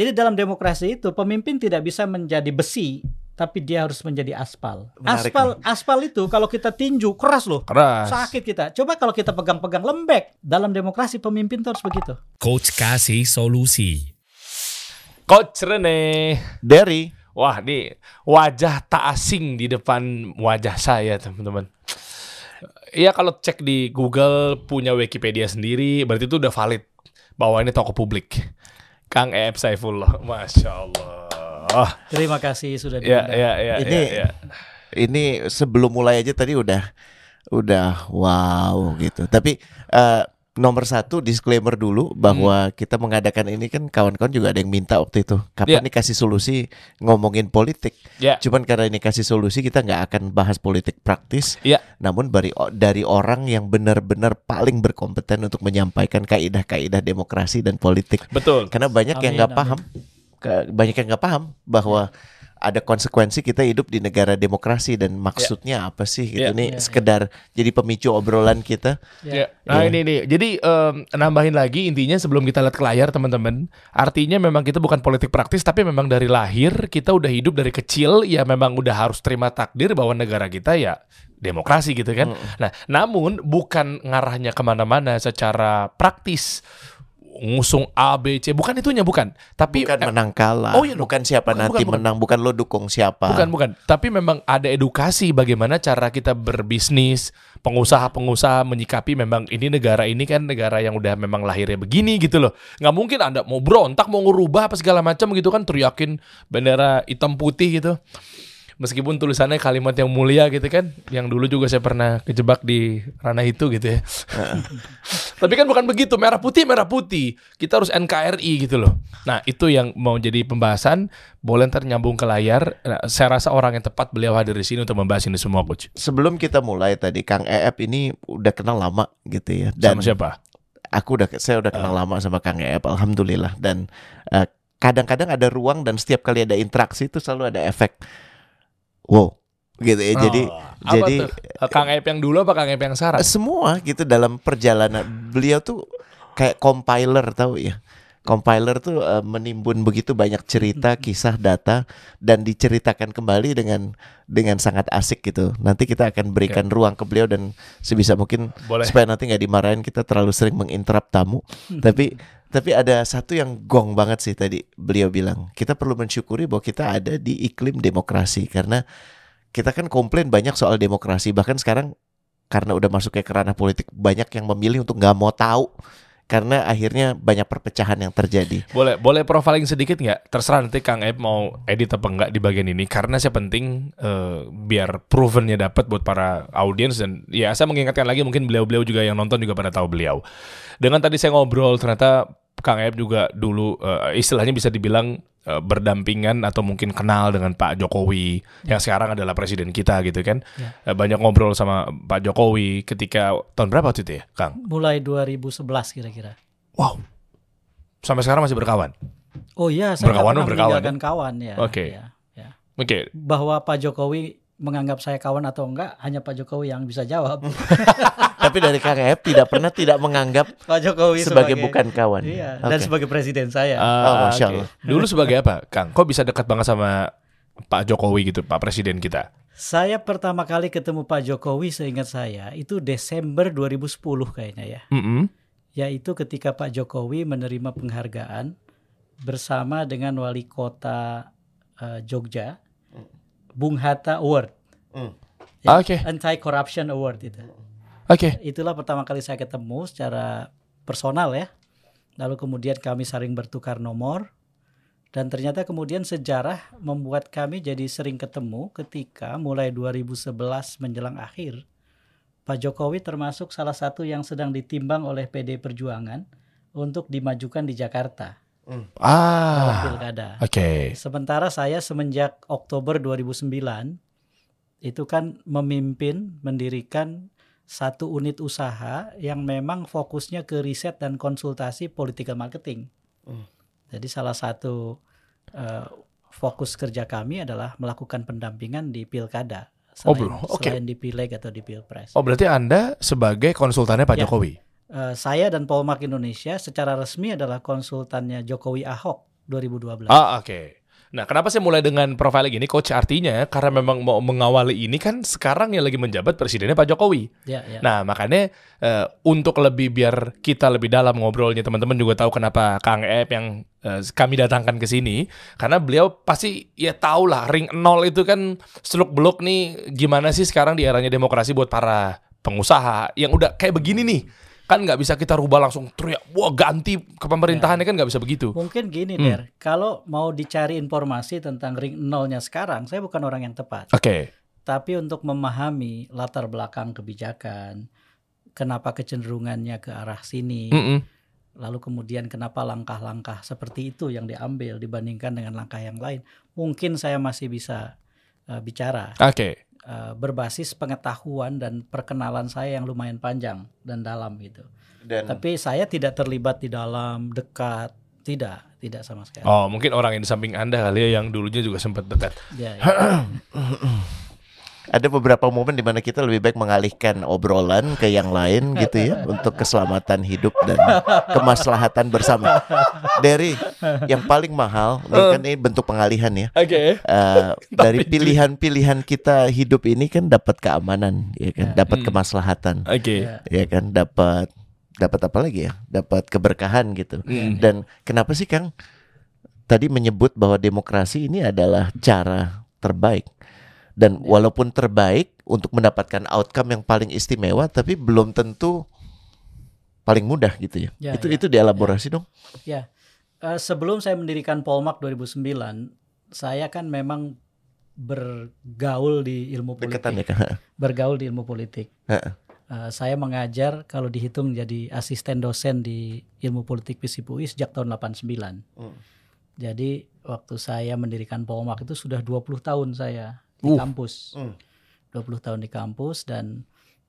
Jadi dalam demokrasi itu pemimpin tidak bisa menjadi besi, tapi dia harus menjadi aspal. Menarik aspal aspal itu kalau kita tinju keras loh. Keras. Sakit kita. Coba kalau kita pegang-pegang lembek. Dalam demokrasi pemimpin itu harus begitu. Coach kasih solusi. Coach Rene. Dari Wah, ini wajah tak asing di depan wajah saya, teman-teman. Iya, kalau cek di Google punya Wikipedia sendiri, berarti itu udah valid bahwa ini toko publik. Kang Ep Saifullah, masya Allah. Terima kasih sudah Ya, diundang. ya, ya, Ini- ya, ya. ini sebelum mulai aja tadi udah udah wow gitu. Tapi eh, nomor satu disclaimer dulu bahwa kita mengadakan ini kan kawan-kawan juga ada yang minta waktu itu. Kapan Ya. nih kasih solusi ngomongin politik? Ya. Cuman karena ini kasih solusi kita nggak akan bahas politik praktis. Ya. Namun dari dari orang yang benar-benar paling berkompeten untuk menyampaikan kaidah-kaidah demokrasi dan politik. Betul. Karena banyak yang Amin, nggak amin. paham, banyak yang nggak paham bahwa ada konsekuensi kita hidup di negara demokrasi dan maksudnya apa sih gitu. Ya. Ini Ya, ya. sekedar jadi pemicu obrolan kita. Ya. Ya. Nah Ya. ini nih, jadi em, nambahin lagi intinya sebelum kita lihat ke layar teman-teman, artinya memang kita bukan politik praktis tapi memang dari lahir kita udah hidup dari kecil ya memang udah harus terima takdir bahwa negara kita ya demokrasi gitu kan. Nah namun bukan ngarahnya ke mana-mana secara praktis ngusung A B C bukan itunya bukan tapi Bukan eh, menang kalah, oh iya dong. bukan siapa Bukan, nanti bukan, bukan. menang, bukan lo dukung siapa. Bukan, bukan. Tapi memang ada edukasi bagaimana cara kita berbisnis, pengusaha-pengusaha menyikapi memang ini negara ini kan negara yang udah memang lahirnya begini gitu loh. Nggak mungkin Anda mau berontak, mau ngerubah apa segala macam gitu kan teriakin bendera hitam putih gitu. Meskipun tulisannya kalimat yang mulia gitu kan, yang dulu juga saya pernah kejebak di ranah itu gitu ya. Tapi kan bukan begitu, merah putih merah putih. Kita harus NKRI gitu loh. Nah itu yang mau jadi pembahasan. Boleh ntar nyambung ke layar. Nah, saya rasa orang yang tepat beliau hadir di sini untuk membahas ini semua, coach. Sebelum kita mulai tadi Kang Eep ini udah kenal lama gitu ya. Dan Sama siapa? aku udah saya udah kenal lama sama Kang Eep alhamdulillah dan eh, kadang-kadang ada ruang dan setiap kali ada interaksi itu selalu ada efek wow gitu ya. Jadi Oh, apa jadi tuh? Kang Ep yang dulu apa Kang Ep yang sekarang? semua gitu dalam perjalanan beliau tuh kayak compiler tahu ya. Compiler tuh eh, menimbun begitu banyak cerita, kisah, data dan diceritakan kembali dengan dengan sangat asik gitu. Nanti kita akan berikan ruang ke beliau dan sebisa mungkin Boleh. supaya nanti nggak dimarahin kita terlalu sering menginterrupt tamu. tapi tapi ada satu yang gong banget sih tadi beliau bilang kita perlu mensyukuri bahwa kita ada di iklim demokrasi karena kita kan komplain banyak soal demokrasi bahkan sekarang karena udah masuk ke ranah politik banyak yang memilih untuk nggak mau tahu karena akhirnya banyak perpecahan yang terjadi. Boleh, boleh profiling sedikit nggak? Terserah nanti Kang Ep mau edit apa enggak di bagian ini. Karena saya penting eh, biar provennya dapat buat para audiens dan ya saya mengingatkan lagi mungkin beliau-beliau juga yang nonton juga pada tahu beliau. Dengan tadi saya ngobrol ternyata Kang Ep juga dulu eh, istilahnya bisa dibilang eh, berdampingan atau mungkin kenal dengan Pak Jokowi yang sekarang adalah presiden kita gitu kan. Eh, banyak ngobrol sama Pak Jokowi ketika tahun berapa waktu itu ya, Kang? Mulai 2011 kira-kira. Wow. Sampai sekarang masih berkawan. Oh iya, saya Berkawan berkawan, meninggalkan kawan ya. Oke. ya, ya. Oke, Bahwa Pak Jokowi menganggap saya kawan atau enggak hanya Pak Jokowi yang bisa jawab. Tapi dari Kang Eep tidak pernah tidak menganggap Pak Jokowi sebagai bukan kawan. Iya, dan Oke. sebagai presiden saya. Ah, Oh, Masya. Allah. Dulu sebagai apa, Kang? Kok bisa dekat banget sama Pak Jokowi gitu, Pak Presiden kita? Saya pertama kali ketemu Pak Jokowi seingat saya itu Desember 2010 kayaknya ya. Mm-mm. Yaitu ketika Pak Jokowi menerima penghargaan bersama dengan wali kota eh, Jogja, Bung Hatta Award. Hmm. Ya, Oke. Anti Corruption Award itu. Oke. Itulah pertama kali saya ketemu secara personal ya. Lalu kemudian kami saling bertukar nomor dan ternyata kemudian sejarah membuat kami jadi sering ketemu ketika mulai 2011 menjelang akhir Pak Jokowi termasuk salah satu yang sedang ditimbang oleh PD Perjuangan untuk dimajukan di Jakarta dalam Ah. pilkada. Oke. Sementara saya semenjak Oktober 2009 itu kan memimpin mendirikan satu unit usaha yang memang fokusnya ke riset dan konsultasi political marketing. Hmm. Jadi salah satu eh, fokus kerja kami adalah melakukan pendampingan di pilkada Oh, selain, belum. Oke. selain di pileg atau di pilpres. Oh, berarti Anda sebagai konsultannya Pak Ya. Jokowi. Eh, saya dan Polmark Indonesia secara resmi adalah konsultannya Jokowi Ahok 2012. Ah, oke. Nah, kenapa saya mulai dengan profiling ini, Coach? Artinya karena memang mau mengawali ini kan sekarang yang lagi menjabat presidennya Pak Jokowi. Ya, ya. Nah, makanya eh, untuk lebih biar kita lebih dalam ngobrolnya, teman-teman juga tahu kenapa Kang Ep yang eh, kami datangkan ke sini, karena beliau pasti ya tahu lah ring nol itu kan seluk beluk nih gimana sih sekarang di eranya demokrasi buat para pengusaha yang udah kayak begini nih. Kan nggak bisa kita rubah langsung teriak, wah ganti ke pemerintahannya kan nggak bisa begitu. Mungkin gini, Hmm. Der. Kalau mau dicari informasi tentang ring nolnya sekarang, saya bukan orang yang tepat. Oke. Tapi untuk memahami latar belakang kebijakan, kenapa kecenderungannya ke arah sini, Mm-mm. lalu kemudian kenapa langkah-langkah seperti itu yang diambil dibandingkan dengan langkah yang lain, mungkin saya masih bisa eh, bicara Oke. Eh, berbasis pengetahuan dan perkenalan saya yang lumayan panjang dan dalam gitu. Dan Tapi saya tidak terlibat di dalam dekat, tidak, tidak sama sekali. Oh, mungkin orang yang di samping Anda kali ya yang dulunya juga sempat dekat. Ya, ya. ada beberapa momen di mana kita lebih baik mengalihkan obrolan ke yang lain gitu ya untuk keselamatan hidup dan kemaslahatan bersama. Dari yang paling mahal, ini kan ini bentuk pengalihan ya. Oke. Eh, dari pilihan-pilihan kita hidup ini kan dapat keamanan, ya kan, dapat Hmm. kemaslahatan, Oke. Ya. ya kan, dapat dapat apa lagi ya? Dapat keberkahan gitu. Mm. Dan kenapa sih Kang tadi menyebut bahwa demokrasi ini adalah cara terbaik? Dan walaupun terbaik untuk mendapatkan outcome yang paling istimewa, tapi belum tentu paling mudah gitu ya. Ya, itu ya. itu dielaborasi dong. Ya, Eh, sebelum saya mendirikan Polmark 2009, saya kan memang bergaul di ilmu politik, Deketan ya bergaul di ilmu politik. Heeh. Eh, saya mengajar kalau dihitung jadi asisten dosen di ilmu politik FISIP UI sejak tahun 89. Hmm. Jadi waktu saya mendirikan Polmark itu sudah 20 tahun saya di Uh. kampus. Hmm. 20 tahun di kampus dan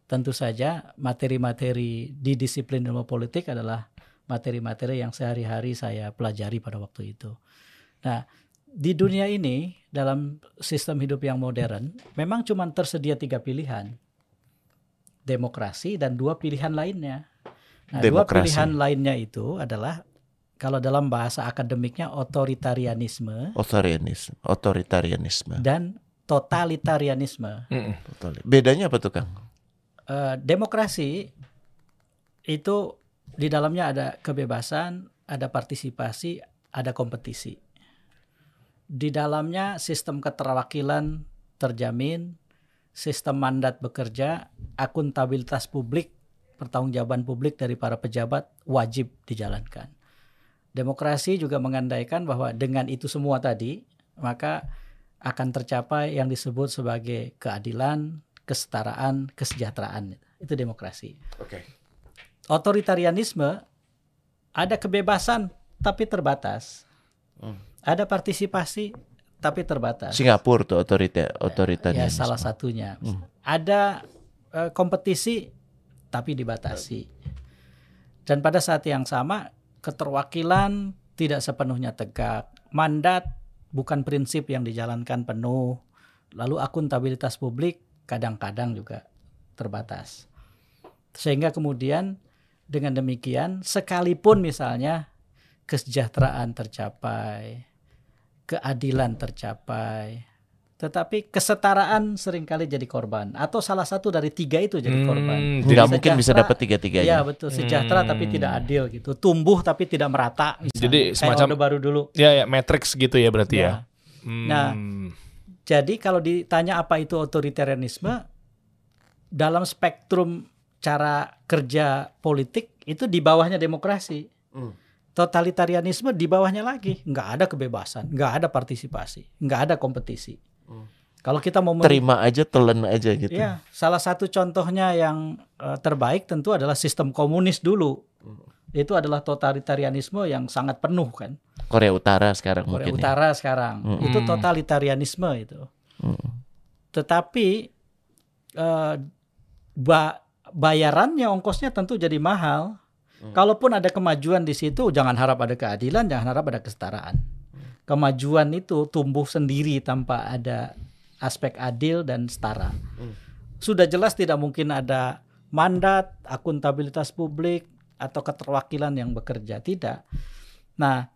tentu saja materi-materi di disiplin ilmu politik adalah materi-materi yang sehari-hari saya pelajari pada waktu itu. Nah, di dunia ini dalam sistem hidup yang modern memang cuma tersedia tiga pilihan. Demokrasi dan dua pilihan lainnya. Nah, dua pilihan lainnya itu adalah kalau dalam bahasa akademiknya otoritarianisme Otoritarianisme, otoritarianisme. dan totalitarianisme. Mm-mm. Betul. Bedanya apa tuh Kang? Eh, demokrasi itu di dalamnya ada kebebasan, ada partisipasi, ada kompetisi. Di dalamnya sistem keterwakilan terjamin, sistem mandat bekerja, akuntabilitas publik, pertanggungjawaban publik dari para pejabat wajib dijalankan. Demokrasi juga mengandaikan bahwa dengan itu semua tadi, maka akan tercapai yang disebut sebagai keadilan, kesetaraan, kesejahteraan. Itu demokrasi. Oke. Otoritarianisme ada kebebasan tapi terbatas. Hmm. Ada partisipasi tapi terbatas. Singapura tuh otorita Ya otoritarianisme. salah satunya. Hmm. Ada eh, kompetisi tapi dibatasi. Dan pada saat yang sama keterwakilan tidak sepenuhnya tegak. Mandat bukan prinsip yang dijalankan penuh. Lalu akuntabilitas publik kadang-kadang juga terbatas. Sehingga kemudian dengan demikian sekalipun misalnya kesejahteraan tercapai, keadilan tercapai, tetapi kesetaraan sering kali jadi korban atau salah satu dari tiga itu jadi korban. Hmm, Nggak jadi, mungkin bisa sejahtera- dapat tiga-tiganya. Ya betul sejahtera tapi Hmm. tidak adil gitu, tumbuh tapi tidak merata. Misalnya. Jadi Kayak semacam- Orde baru dulu. ya ya matrix gitu ya berarti ya. Ya. Hmm. Nah, Jadi kalau ditanya apa itu otoritarianisme dalam spektrum cara kerja politik itu di bawahnya demokrasi. Hmm. Totalitarianisme di bawahnya lagi, nggak ada kebebasan, nggak ada partisipasi, nggak ada kompetisi. Hmm. Kalau kita mau Terima aja, telan aja gitu. Ya, salah satu contohnya yang eh, terbaik tentu adalah sistem komunis dulu. Hmm. Itu adalah totalitarianisme yang sangat penuh kan. Korea Utara sekarang Korea mungkin. ya. Utara sekarang Mm. itu totalitarianisme itu. Mm. Tetapi eh, ba- bayarannya ongkosnya tentu jadi mahal. Hmm. Kalaupun ada kemajuan di situ, jangan harap ada keadilan, jangan harap ada kesetaraan. Kemajuan itu tumbuh sendiri tanpa ada aspek adil dan setara. Hmm. Sudah jelas tidak mungkin ada mandat, akuntabilitas publik atau keterwakilan yang bekerja tidak. Nah,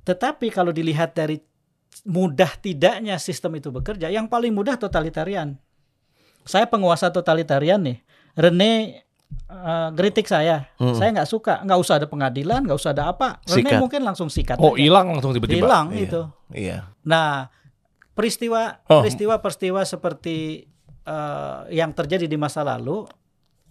Tetapi kalau dilihat dari mudah tidaknya sistem itu bekerja, yang paling mudah totalitarian. Saya penguasa totalitarian nih. Rene eh, kritik saya, Hmm. saya nggak suka, nggak usah ada pengadilan, nggak usah ada apa. Rene Sikat. mungkin langsung sikat. Oh hilang langsung tiba-tiba. hilang Iya. itu. Iya. Nah, peristiwa Oh. peristiwa-peristiwa seperti eh, yang terjadi di masa lalu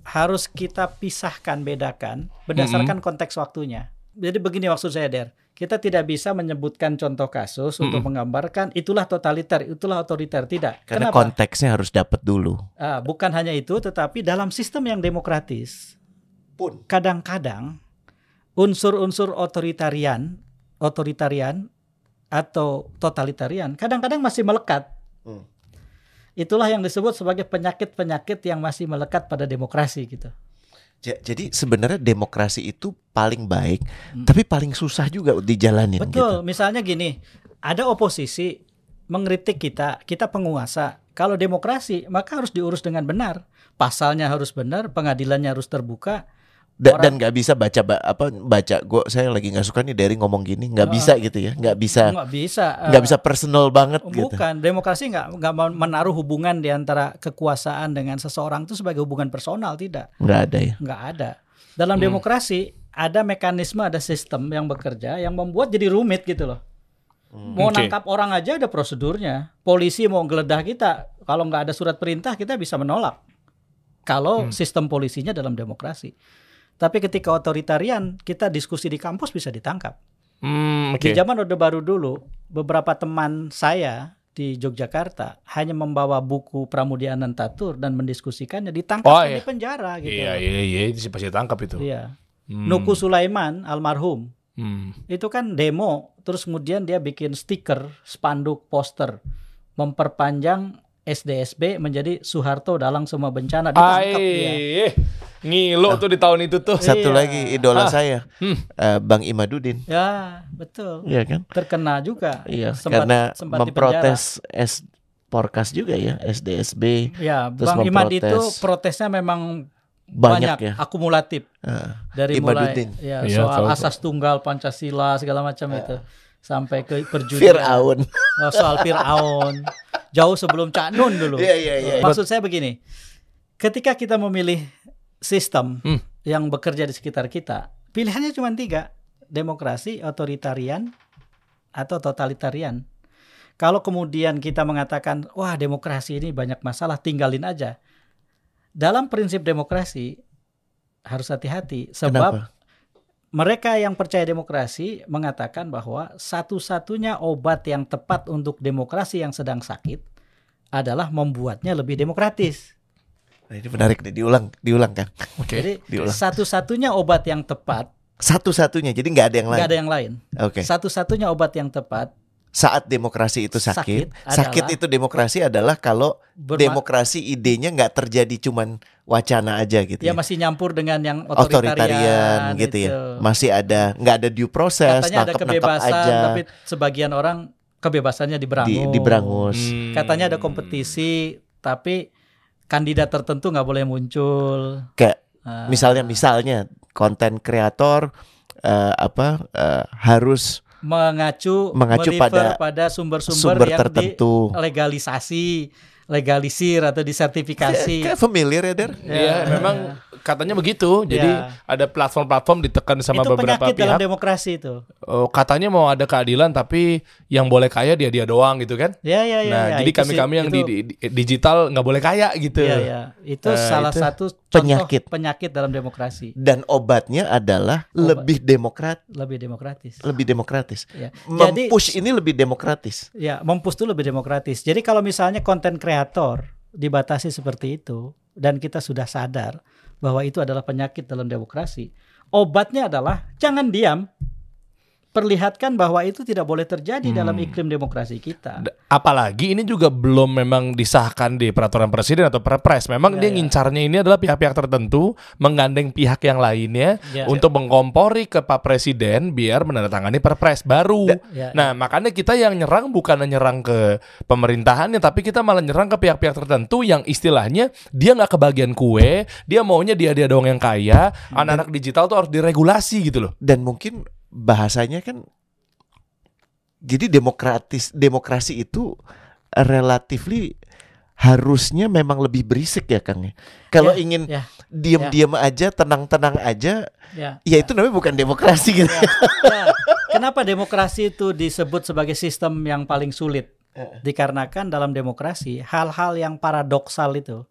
harus kita pisahkan, bedakan berdasarkan konteks waktunya. Jadi begini maksud saya, Der. Kita tidak bisa menyebutkan contoh kasus untuk menggambarkan itulah totaliter, itulah otoriter. Tidak. Karena Kenapa? konteksnya harus dapat dulu. Ah, bukan hanya itu, tetapi dalam sistem yang demokratis, Pun. kadang-kadang unsur-unsur otoritarian, otoritarian atau totalitarian kadang-kadang masih melekat. Hmm. Itulah yang disebut sebagai penyakit-penyakit yang masih melekat pada demokrasi gitu. Ja- Jadi sebenarnya demokrasi itu paling baik, Hmm. tapi paling susah juga dijalanin Betul, gitu. misalnya gini, ada oposisi mengkritik kita, kita penguasa. Kalau demokrasi maka harus diurus dengan benar. Pasalnya harus benar, pengadilannya harus terbuka. Da- Orang- dan nggak bisa baca ba- apa baca gua saya lagi nggak suka nih dari ngomong gini nggak Ah. bisa gitu ya nggak bisa Nggak bisa. nggak eh, bisa personal banget gitu Bukan, demokrasi nggak nggak mau menaruh hubungan di antara kekuasaan dengan seseorang itu sebagai hubungan personal tidak, nggak ada ya nggak ada. Dalam Hmm. demokrasi ada mekanisme, ada sistem yang bekerja yang membuat jadi rumit gitu loh. Hmm. Mau Oke. nangkap orang aja ada prosedurnya. Polisi mau geledah kita, kalau nggak ada surat perintah kita bisa menolak. Kalau Hmm. sistem polisinya dalam demokrasi. Tapi ketika otoritarian, kita diskusi di kampus bisa ditangkap. Hmm, Di oke. zaman Orde Baru dulu, beberapa teman saya di Yogyakarta hanya membawa buku Pramudia Anantatur dan mendiskusikannya ditangkap Oh, dan iya. di penjara gitu. Iya iya iya itu pasti tangkap itu. Iya. Hmm. Nuku Sulaiman almarhum Hmm. itu kan demo, terus kemudian dia bikin stiker, spanduk, poster memperpanjang SDSB menjadi Soeharto dalam semua bencana ditangkap dia. Ai, ngilo tuh di tahun itu tuh. satu Iya. lagi idola Ah. saya Hmm. eh, Bang Imadudin Ya, betul. Iya kan Terkena juga. iya Sempat- karena sempat memprotes S Porkas juga ya SDSB Ya, Terus Bang Imad itu protesnya memang banyak, banyak, ya akumulatif Eh, dari Imaduddin. mulai ya, Iya, soal tahu, asas tunggal Pancasila segala macam itu sampai ke perjudian Fir'aun Oh, soal Fir'aun jauh sebelum Cak Nun dulu. Iya iya iya Maksud saya begini, ketika kita memilih sistem Hmm. yang bekerja di sekitar kita, pilihannya cuma tiga, demokrasi, otoritarian, atau totalitarian. Kalau kemudian kita mengatakan, wah demokrasi ini banyak masalah, tinggalin aja. Dalam prinsip demokrasi harus hati-hati, sebab Kenapa? mereka yang percaya demokrasi mengatakan bahwa satu-satunya obat yang tepat untuk demokrasi yang sedang sakit adalah membuatnya lebih demokratis. Nah, ini menarik nih diulang diulang kan Oke. Jadi diulang. satu-satunya obat yang tepat satu-satunya jadi nggak ada yang lain nggak ada yang lain. oke Satu-satunya obat yang tepat saat demokrasi itu sakit Sakit sakit, adalah- itu demokrasi adalah kalau berma- demokrasi idenya nggak terjadi cuman wacana aja gitu ya ya. masih nyampur dengan yang otoritarian otoritarian, gitu ya itu. masih ada nggak ada due process Katanya ada kebebasan, aja tapi sebagian orang kebebasannya di diberangus. diberangus Hmm. Katanya ada kompetisi, tapi kandidat tertentu nggak boleh muncul. kayak Ah. misalnya misalnya konten kreator eh, apa eh, harus mengacu Mengacu pada pada sumber-sumber sumber yang tertentu legalisasi, legalisir atau disertifikasi. kayak familiar ya der Iya, memang katanya begitu. Jadi Ya. ada platform-platform ditekan sama itu beberapa penyakit dalam pihak. demokrasi itu. Oh, katanya mau ada keadilan tapi yang boleh kaya dia dia doang gitu kan? Ya ya ya. nah, ya, jadi itu kami sih, kami yang itu, di, di- di- digital nggak boleh kaya gitu. Ya ya, itu Eh, salah itu satu contoh penyakit. penyakit dalam demokrasi. dan obatnya adalah Obat. lebih demokrat Lebih demokratis. lebih demokratis Ya. Jadi mempush ini lebih demokratis ya, mempush itu lebih demokratis. Jadi kalau misalnya konten kreator dibatasi seperti itu dan kita sudah sadar bahwa itu adalah penyakit dalam demokrasi, obatnya adalah jangan diam. Perlihatkan bahwa itu tidak boleh terjadi dalam Hmm. iklim demokrasi kita. Apalagi ini juga belum memang disahkan di peraturan presiden atau perpres. Memang Ya, dia ya. ngincarnya ini adalah pihak-pihak tertentu menggandeng pihak yang lainnya Ya. untuk mengkompori ke Pak Presiden biar menandatangani perpres baru. Ya, Nah, makanya kita yang nyerang bukan nyerang ke pemerintahannya, tapi kita malah nyerang ke pihak-pihak tertentu yang istilahnya dia nggak kebagian kue, dia maunya dia dia doang yang kaya, anak-anak digital tuh harus diregulasi gitu loh. dan mungkin bahasanya kan jadi demokratis demokrasi itu relatively harusnya memang lebih berisik ya Kang ya. Kalau Ya, ingin ya. diam-diam aja, tenang-tenang aja, Ya. ya itu namanya bukan demokrasi gitu. Ya, ya. Kenapa demokrasi itu disebut sebagai sistem yang paling sulit? Dikarenakan dalam demokrasi hal-hal yang paradoksal itu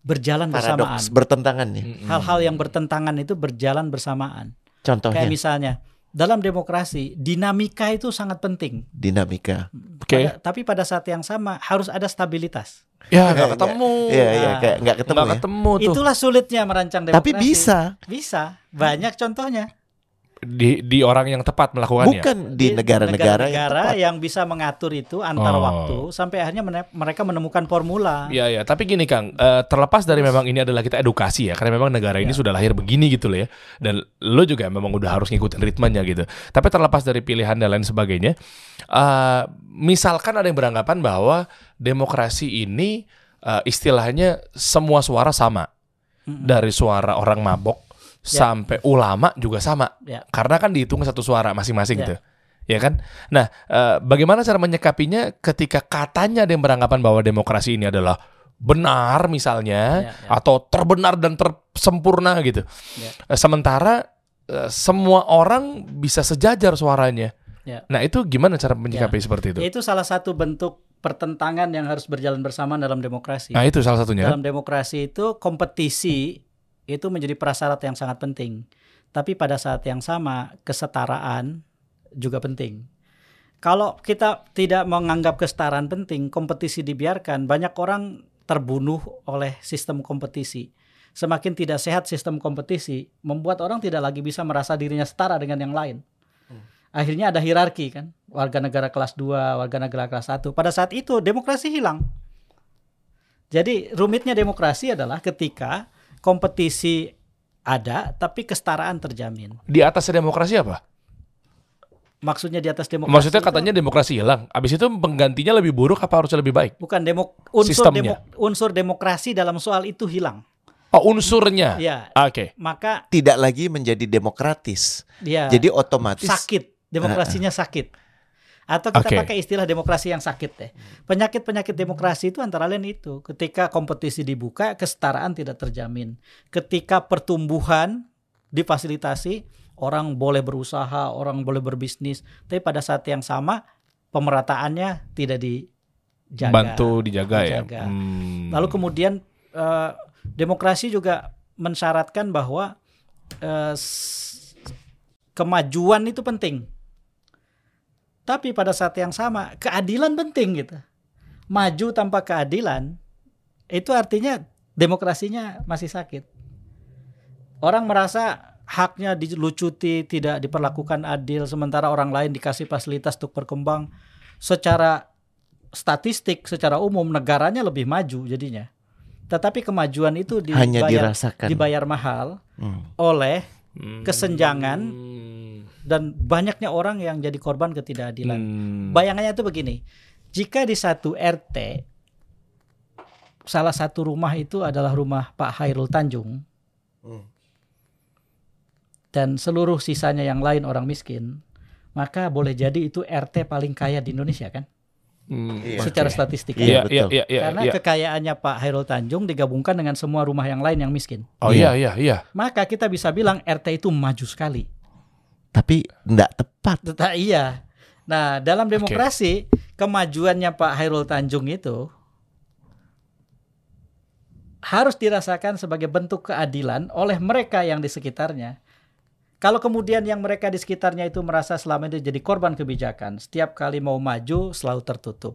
berjalan bersamaan. Paradoks bertentangan nih. Hal-hal yang bertentangan itu berjalan bersamaan. Contohnya Kayak misalnya dalam demokrasi dinamika itu sangat penting. dinamika. Oke. Pada- tapi pada saat yang sama harus ada stabilitas. Ya nggak ketemu. Iya, iya, Nah, kayak nggak ketemu ya. ketemu tuh. Itulah sulitnya merancang demokrasi. Tapi bisa. Bisa. Banyak contohnya. Di di orang yang tepat melakukannya. Bukan di negara-negara yang tepat. yang bisa mengatur itu antar Oh. waktu sampai akhirnya mereka menemukan formula. Iya ya, tapi gini Kang, eh, terlepas dari memang ini adalah kita edukasi ya, karena memang negara ini Ya. sudah lahir begini gitu loh ya, dan lo juga memang udah harus ngikutin ritmenya gitu. Tapi terlepas dari pilihan dan lain sebagainya, eh, misalkan ada yang beranggapan bahwa demokrasi ini eh, istilahnya semua suara sama, dari suara orang mabok Ya. sampai ulama juga sama, Ya. karena kan dihitung satu suara masing-masing Ya. tuh. Ya kan? Nah, eh, bagaimana cara menyikapinya ketika katanya ada yang beranggapan bahwa demokrasi ini adalah benar misalnya Ya, ya. atau terbenar dan tersempurna gitu. Ya. Eh, Sementara eh, semua orang bisa sejajar suaranya. Ya. Nah, itu gimana cara menyikapi seperti itu? Itu salah satu bentuk pertentangan yang harus berjalan bersamaan dalam demokrasi. Nah, itu salah satunya. Dalam demokrasi itu kompetisi itu menjadi prasyarat yang sangat penting. Tapi pada saat yang sama kesetaraan juga penting. Kalau kita tidak menganggap kesetaraan penting, kompetisi dibiarkan, banyak orang terbunuh oleh sistem kompetisi. Semakin tidak sehat sistem kompetisi, membuat orang tidak lagi bisa merasa dirinya setara dengan yang lain. Akhirnya ada hierarki kan, warga negara kelas 2, warga negara kelas 1. Pada saat itu demokrasi hilang. Jadi rumitnya demokrasi adalah ketika kompetisi ada tapi kesetaraan terjamin. Di atas demokrasi apa? Maksudnya di atas demokrasi. Maksudnya itu katanya demokrasi hilang. Habis itu penggantinya lebih buruk apa harusnya lebih baik? bukan demok unsur Sistemnya. demo- unsur demokrasi dalam soal itu hilang. Oh, unsurnya. Ya, Oke. maka Tidak lagi menjadi demokratis. dia Jadi otomatis sakit, demokrasinya sakit. Atau kita Oke. pakai istilah demokrasi yang sakit deh. Penyakit-penyakit demokrasi itu antara lain itu. Ketika kompetisi dibuka, kesetaraan tidak terjamin. Ketika pertumbuhan difasilitasi, orang boleh berusaha, orang boleh berbisnis, tapi pada saat yang sama pemerataannya tidak dijaga. Bantu dijaga, ya. Dijaga. Hmm. Lalu kemudian eh, demokrasi juga mensyaratkan bahwa eh, kemajuan itu penting. Tapi pada saat yang sama keadilan penting gitu. Maju tanpa keadilan itu artinya demokrasinya masih sakit. Orang merasa haknya dilucuti, tidak diperlakukan adil sementara orang lain dikasih fasilitas untuk berkembang secara statistik secara umum negaranya lebih maju jadinya. Tetapi kemajuan itu hanya dibayar, dirasakan. dibayar mahal Hmm. oleh Hmm. kesenjangan Hmm. Dan banyaknya orang yang jadi korban ketidakadilan. Hmm. Bayangannya itu begini, jika di satu RT salah satu rumah itu adalah rumah Pak Hairul Tanjung Hmm. dan seluruh sisanya yang lain orang miskin, maka boleh jadi itu RT paling kaya di Indonesia kan? Hmm. Iya. Secara Oke. statistik. Iya, Iya, iya, betul. iya, iya. Karena iya. kekayaannya Pak Hairul Tanjung digabungkan dengan semua rumah yang lain yang miskin. Oh iya, iya, iya. Maka kita bisa bilang RT itu maju sekali. Tapi enggak tepat. Tetap iya. Nah, dalam demokrasi kemajuannya Pak Hairul Tanjung itu harus dirasakan sebagai bentuk keadilan oleh mereka yang di sekitarnya. Kalau kemudian yang mereka di sekitarnya itu merasa selama ini jadi korban kebijakan, setiap kali mau maju selalu tertutup.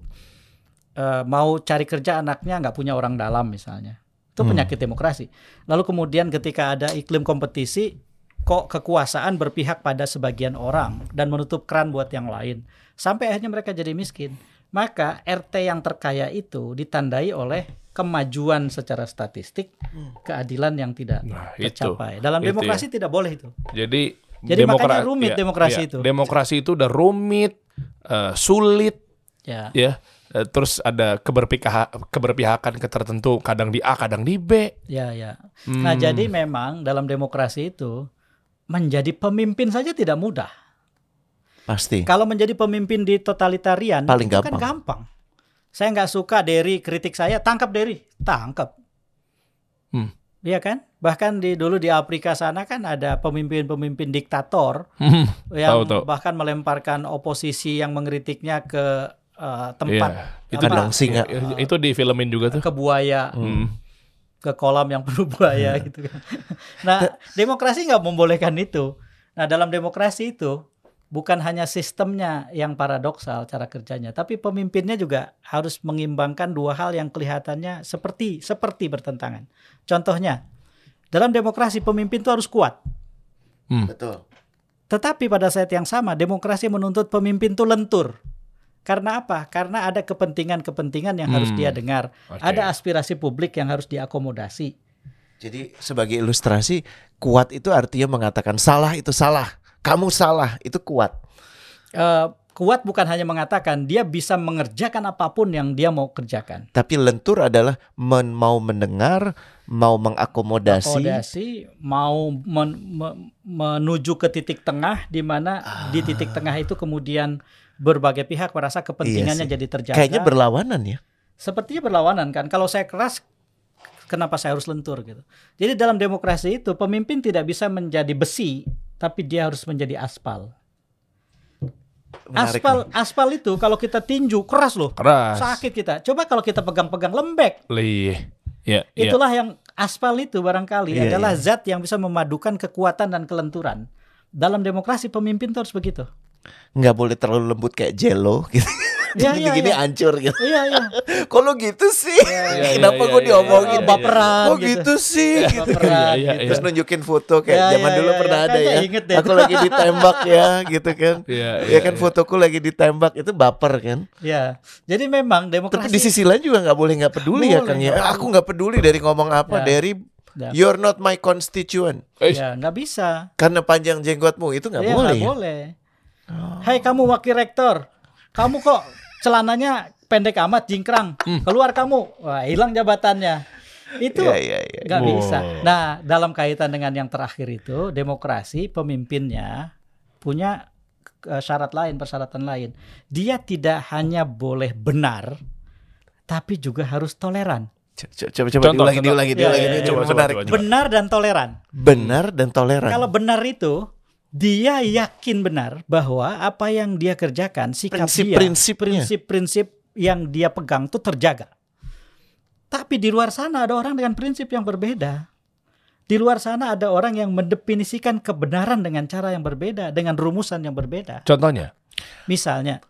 Eh, mau cari kerja anaknya nggak punya orang dalam misalnya. Itu Hmm. penyakit demokrasi. Lalu kemudian ketika ada iklim kompetisi, kok kekuasaan berpihak pada sebagian orang dan menutup keran buat yang lain. Sampai akhirnya mereka jadi miskin. Maka RT yang terkaya itu ditandai oleh kemajuan secara statistik, keadilan yang tidak Nah, itu. tercapai. Dalam Itu demokrasi tidak boleh itu. Jadi Jadi makanya rumit iya, demokrasi iya. itu. Demokrasi itu udah rumit, eh, sulit Ya. ya. Eh, Terus ada keberpihak keberpihakan ke tertentu, kadang di A, kadang di B. Ya, ya. Nah, Hmm. jadi memang dalam demokrasi itu menjadi pemimpin saja tidak mudah. Pasti. Kalau menjadi pemimpin di totalitarian Paling itu kan gampang. gampang. Saya nggak suka Derry kritik saya, tangkap Derry, tangkap. Hmm. Iya kan? Bahkan di dulu di Afrika sana kan ada pemimpin-pemimpin diktator Hmm, yang Tahu, tahu. bahkan melemparkan oposisi yang mengkritiknya ke eh, tempat Iya. Itu apa, Kandang singa. Ya, itu di filmin juga tuh. ke buaya, Hmm. Ke kolam yang penuh buaya gitu kan. Nah, demokrasi nggak membolehkan itu. Nah, dalam demokrasi itu bukan hanya sistemnya yang paradoksal cara kerjanya, tapi pemimpinnya juga harus mengimbangkan dua hal yang kelihatannya seperti seperti bertentangan. Contohnya, dalam demokrasi pemimpin itu harus kuat. Betul. Tetapi pada saat yang sama demokrasi menuntut pemimpin itu lentur. Karena apa? Karena ada kepentingan-kepentingan yang harus Hmm. dia dengar. Oke. Ada aspirasi publik yang harus diakomodasi. Jadi sebagai ilustrasi, kuat itu artinya mengatakan salah itu salah, kamu salah itu kuat. Eh, kuat bukan hanya mengatakan dia bisa mengerjakan apa pun yang dia mau kerjakan. Tapi lentur adalah men- mau mendengar, mau mengakomodasi. Akomodasi mau men- me- menuju ke titik tengah di mana di titik tengah itu kemudian berbagai pihak merasa kepentingannya Iya sih. jadi terjaga. Kayaknya berlawanan ya. Sepertinya berlawanan kan. Kalau saya keras kenapa saya harus lentur gitu. Jadi dalam demokrasi itu pemimpin tidak bisa menjadi besi tapi dia harus menjadi aspal. Menarik aspal nih. aspal itu kalau kita tinju keras loh. Keras. Sakit kita. Coba kalau kita pegang-pegang lembek. Lih. Ya, ya. Itulah yang aspal itu barangkali Iya, adalah iya. zat yang bisa memadukan kekuatan dan kelenturan. Dalam demokrasi pemimpin itu harus begitu. Nggak boleh terlalu lembut kayak jello gitu. Iya, Jadi iya, gini iya. hancur gitu. Iya iya. Kok lo gitu sih? iya, Kenapa iya, gue iya, diomongin? iya, baperan Kok gitu. gitu sih? Gitu. Baperan Iya, gitu. Terus nunjukin foto kayak Ya, zaman ya, dulu ya, pernah ya, ada kan ya. deh. Aku lagi ditembak ya gitu kan. Iya, Ya iya, kan iya. fotoku lagi ditembak itu baper kan. Ya. Jadi memang Tapi demokrasi di sisi lain juga nggak boleh nggak peduli ya Boleh, Kang ya. Aku nggak peduli dari ngomong apa Ya. dari Ya. you're not my constituent. Ya nggak bisa. Karena panjang jenggotmu itu nggak Iya, boleh. nggak ya? Hai kamu wakil rektor, kamu kok celananya pendek amat jingkrang, keluar kamu, wah hilang jabatannya. Itu Iya, iya, iya. nggak Wow. bisa. Nah dalam kaitan dengan yang terakhir itu demokrasi pemimpinnya punya eh, syarat lain, persyaratan lain. Dia tidak hanya boleh benar, tapi juga harus toleran. Co- Coba coba Contoh, diulangi contoh. diulangi diulangi ini iya. coba Coba, coba, coba. Benar dan toleran. Benar dan toleran. Kalau benar itu dia yakin benar bahwa apa yang dia kerjakan sikap dia Prinsip-prinsipnya. prinsip-prinsip yang dia pegang itu terjaga. Tapi di luar sana ada orang dengan prinsip yang berbeda. Di luar sana ada orang yang mendefinisikan kebenaran dengan cara yang berbeda, dengan rumusan yang berbeda. Contohnya. Misalnya,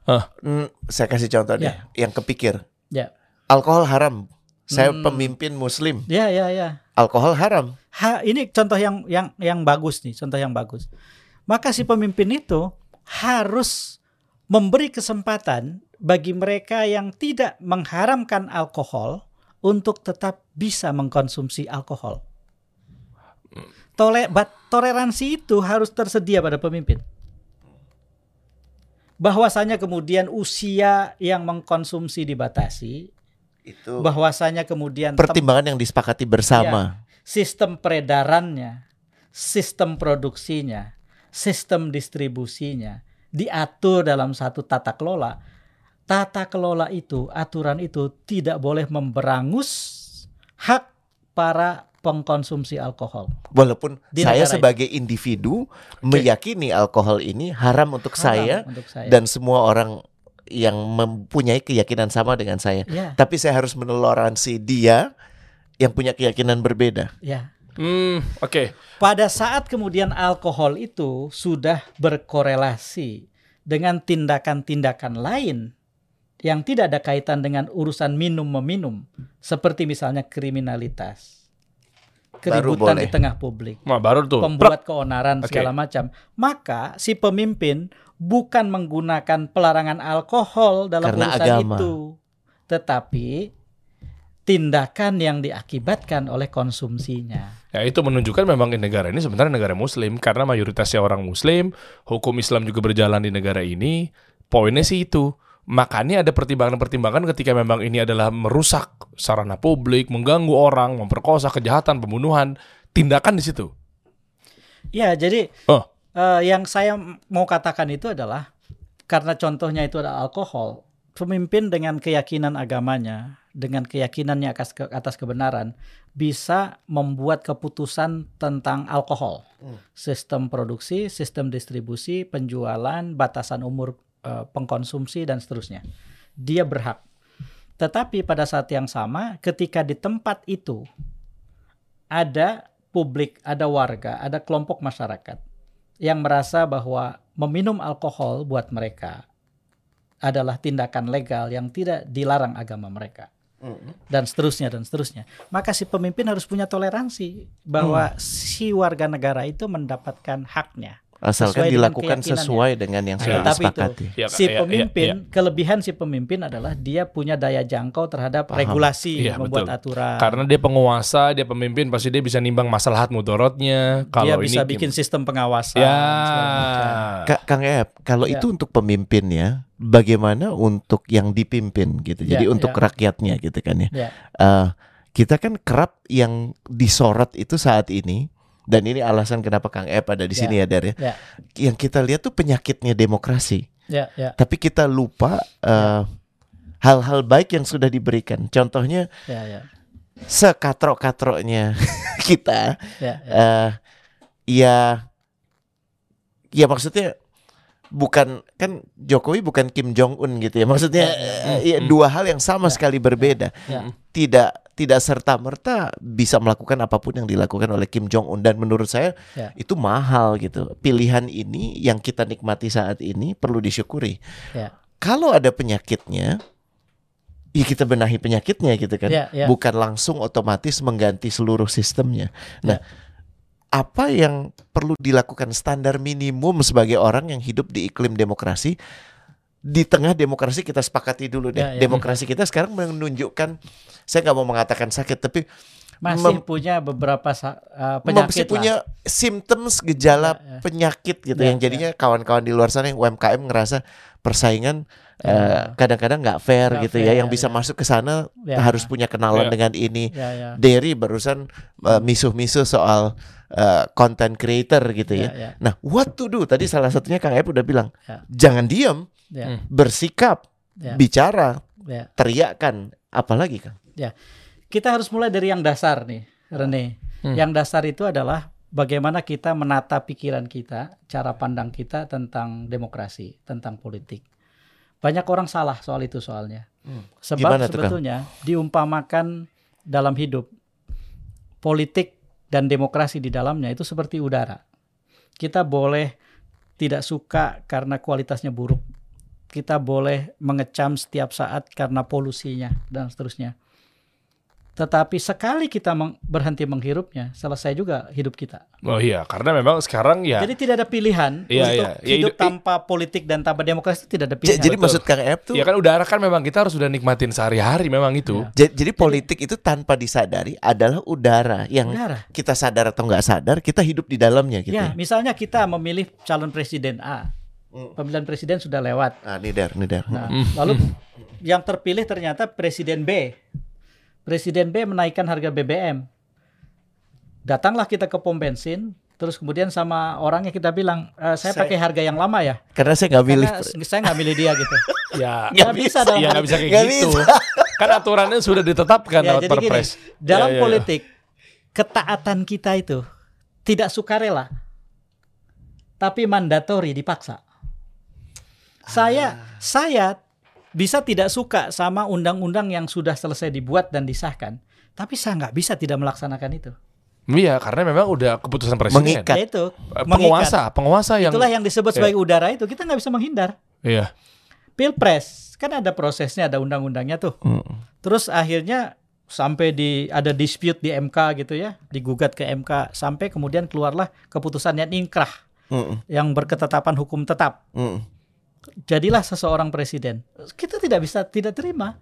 Hmm, saya kasih contoh deh Ya. yang kepikir. ya, Alkohol haram. Saya Hmm. pemimpin muslim. ya, ya, ya. Alkohol haram. Ha, ini contoh yang yang yang bagus nih, contoh yang bagus. Maka si pemimpin itu harus memberi kesempatan bagi mereka yang tidak mengharamkan alkohol untuk tetap bisa mengkonsumsi alkohol. Tole, toleransi itu harus tersedia pada pemimpin. Bahwasanya kemudian usia yang mengkonsumsi dibatasi, Itu bahwasanya kemudian pertimbangan yang disepakati bersama. sistem peredarannya, sistem produksinya, sistem distribusinya diatur dalam satu tata kelola. Tata kelola itu, aturan itu tidak boleh memberangus hak para pengkonsumsi alkohol. Walaupun Di saya sebagai individu meyakini alkohol ini haram untuk Haram saya untuk saya. dan semua orang yang mempunyai keyakinan sama dengan saya. ya, Tapi saya harus menoleransi dia yang punya keyakinan berbeda. ya. Hmm, oke. Pada saat kemudian alkohol itu sudah berkorelasi dengan tindakan-tindakan lain yang tidak ada kaitan dengan urusan minum meminum, seperti misalnya kriminalitas, keributan di tengah publik, Nah, baru tuh. pembuat keonaran Oke. segala macam, maka si pemimpin bukan menggunakan pelarangan alkohol dalam Karena urusan agama. itu, tetapi tindakan yang diakibatkan oleh konsumsinya. Ya itu menunjukkan memang di negara ini sebenarnya negara muslim karena mayoritasnya orang muslim, hukum Islam juga berjalan di negara ini. Poinnya sih itu. Makanya ada pertimbangan-pertimbangan ketika memang ini adalah merusak sarana publik, mengganggu orang, memperkosa, kejahatan, pembunuhan, tindakan di situ. Ya, jadi Oh. eh, yang saya mau katakan itu adalah karena contohnya itu adalah alkohol, pemimpin dengan keyakinan agamanya, dengan keyakinannya atas ke- atas kebenaran bisa membuat keputusan tentang alkohol, Hmm. sistem produksi, sistem distribusi, penjualan, batasan umur eh, pengkonsumsi dan seterusnya. Dia berhak. Tetapi pada saat yang sama, ketika di tempat itu ada publik, ada warga, ada kelompok masyarakat yang merasa bahwa meminum alkohol buat mereka adalah tindakan legal yang tidak dilarang agama mereka dan seterusnya dan seterusnya. Maka si pemimpin harus punya toleransi bahwa si warga negara itu mendapatkan haknya. Asalkan Sesuai dengan dilakukan keyakinannya. sesuai dengan yang sudah Tetapi itu disepakati. Ya, si ya, ya, pemimpin, ya. kelebihan si pemimpin adalah dia punya daya jangkau terhadap Paham. regulasi, Iya, membuat betul. aturan. Karena dia penguasa, dia pemimpin, pasti dia bisa nimbang masalah mudorotnya. dia Kalau bisa ini bikin sistem pengawasan. ya. segala macam. Ka- Kang Ep, kalau Ya. itu untuk pemimpinnya, bagaimana untuk yang dipimpin gitu? Jadi Ya, untuk ya. rakyatnya gitu kan ya. Ya. Eh, kita kan kerap yang disorot itu saat ini dan ini alasan kenapa Kang Ep ada di Ya, sini ya Dar ya. ya. Yang kita lihat tuh penyakitnya demokrasi. Ya, ya, Tapi kita lupa eh, hal-hal baik yang sudah diberikan. Contohnya ya, ya, sekatrok-katroknya kita ya, ya. eh ya ya maksudnya bukan kan Jokowi bukan Kim Jong Un gitu ya maksudnya eh, ya, dua hal yang sama sekali berbeda Ya. tidak tidak serta merta bisa melakukan apa pun yang dilakukan oleh Kim Jong Un dan menurut saya Ya. itu mahal gitu pilihan ini yang kita nikmati saat ini perlu disyukuri Ya. kalau ada penyakitnya ya kita benahi penyakitnya gitu kan Ya, ya. bukan langsung otomatis mengganti seluruh sistemnya. Nah, apa yang perlu dilakukan standar minimum sebagai orang yang hidup di iklim demokrasi? Di tengah demokrasi kita sepakati dulu deh. Ya, ya. Demokrasi kita sekarang menunjukkan, saya nggak mau mengatakan sakit, tapi Masih mem- punya beberapa uh, masih penyakit lah. punya symptoms gejala Ya, ya. penyakit gitu Ya, yang jadinya kawan-kawan di luar sana yang UMKM ngerasa persaingan eh, kadang-kadang nggak fair Ya. Nggak gitu ya fair, yang bisa ya. masuk ke sana Ya. harus punya kenalan Ya. dengan ini Ya, ya. Derry barusan uh, misuh-misuh soal uh, content creator gitu ya. Ya, ya. Nah, what to do? Tadi salah satunya Kang Ep udah bilang, Ya. jangan diam, Ya, bersikap, ya, bicara, ya. teriakkan, apalagi Kang? Kita harus mulai dari yang dasar nih, Rene. Hmm. Yang dasar itu adalah bagaimana kita menata pikiran kita, cara pandang kita tentang demokrasi, tentang politik. Banyak orang salah soal itu soalnya. Hmm. Sebab Gimana sebetulnya diumpamakan dalam hidup politik dan demokrasi di dalamnya itu seperti udara. Kita boleh tidak suka karena kualitasnya buruk. Kita boleh mengecam setiap saat karena polusinya dan seterusnya. Tetapi sekali kita meng- berhenti menghirupnya, selesai juga hidup kita. Oh iya, karena memang sekarang ya Jadi tidak ada pilihan Iya, untuk iya. Ya, hidup hidup- tanpa politik dan tanpa demokrasi itu tidak ada pilihan. jadi betul. maksud Kang Ep tuh, Ya kan udara kan memang kita harus udah nikmatin sehari-hari memang itu. Ya. j- jadi politik itu tanpa disadari adalah udara yang Udara. kita sadar atau nggak sadar kita hidup di dalamnya gitu. Ya, Ya. misalnya kita memilih calon presiden A. Hmm. Pemilihan presiden sudah lewat. Ah, nih Dar. Nah, Hmm. lalu yang terpilih ternyata presiden B. Presiden B menaikkan harga BBM. Datanglah kita ke pom bensin, terus kemudian sama orangnya kita bilang, "Eh, saya, Saya- pakai harga yang lama ya, Karena saya nggak milih. karena saya nggak milih dia gitu. Ya, Nggak bisa dong. ya nggak bisa kayak Nggak gitu. bisa. Kan aturannya sudah ditetapkan Ya, lewat jadi gini, perpres. dalam Ya, ya, ya. politik ketaatan kita itu tidak sukarela, tapi mandatori dipaksa. Saya saya bisa tidak suka sama undang-undang yang sudah selesai dibuat dan disahkan, tapi saya nggak bisa tidak melaksanakan itu. Iya, karena memang udah keputusan presiden. Mengikat. Yaitu Eh, Penguasa, penguasa yang Itulah yang disebut sebagai udara itu kita nggak bisa menghindar. Iya. Pilpres kan ada prosesnya, ada undang-undangnya tuh. Hmm. Terus akhirnya sampai di ada dispute di MK gitu ya, digugat ke MK sampai kemudian keluarlah keputusan yang inkrah Mm, yang berketetapan hukum tetap. mm. Jadilah seseorang presiden. Kita tidak bisa tidak terima.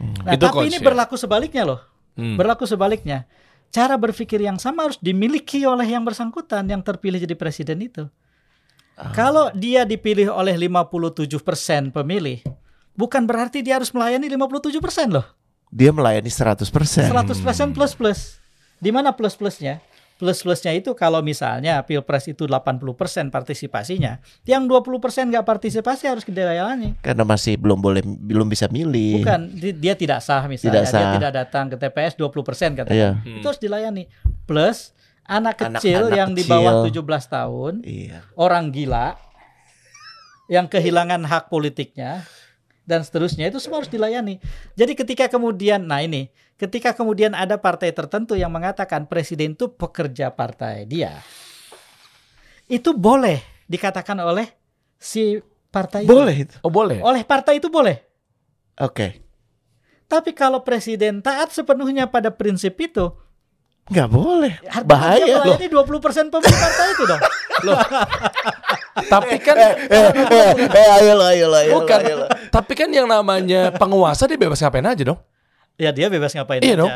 Nah, Itu tapi coach, ini ya. berlaku sebaliknya loh. Hmm. Berlaku sebaliknya. Cara berpikir yang sama harus dimiliki oleh yang bersangkutan yang terpilih jadi presiden itu. Ah. Kalau dia dipilih oleh 57% pemilih, bukan berarti dia harus melayani 57% loh. Dia melayani 100%. 100% plus plus. Di mana plus plusnya? Plus-plusnya itu kalau misalnya pilpres itu 80% partisipasinya, yang 20% nggak partisipasi harus dilayani. Karena masih belum boleh belum bisa milih. Bukan, di- dia tidak sah misalnya, Tidak dia sah. tidak datang ke TPS 20% katakan. Iya. Itu harus dilayani. Plus anak Anak- kecil anak yang di kecil. bawah 17 tahun, Iya. orang gila yang kehilangan hak politiknya dan seterusnya itu semua harus dilayani. Jadi ketika kemudian nah ini, ketika kemudian ada partai tertentu yang mengatakan presiden itu pekerja partai dia. Itu boleh dikatakan oleh si partai itu. Boleh itu. Oh boleh. Oleh partai itu boleh. Oke. Tapi kalau presiden taat sepenuhnya pada prinsip itu, Nggak boleh. artinya Bahaya loh. melayani 20% pemilih partai itu dong. Tapi kan Eh, eh, eh, ayo lah, ayo lah, ayo bukan. lah, ayo lah. Tapi kan yang namanya penguasa dia bebas ngapain aja dong. Ya dia bebas ngapain Iya aja. dong.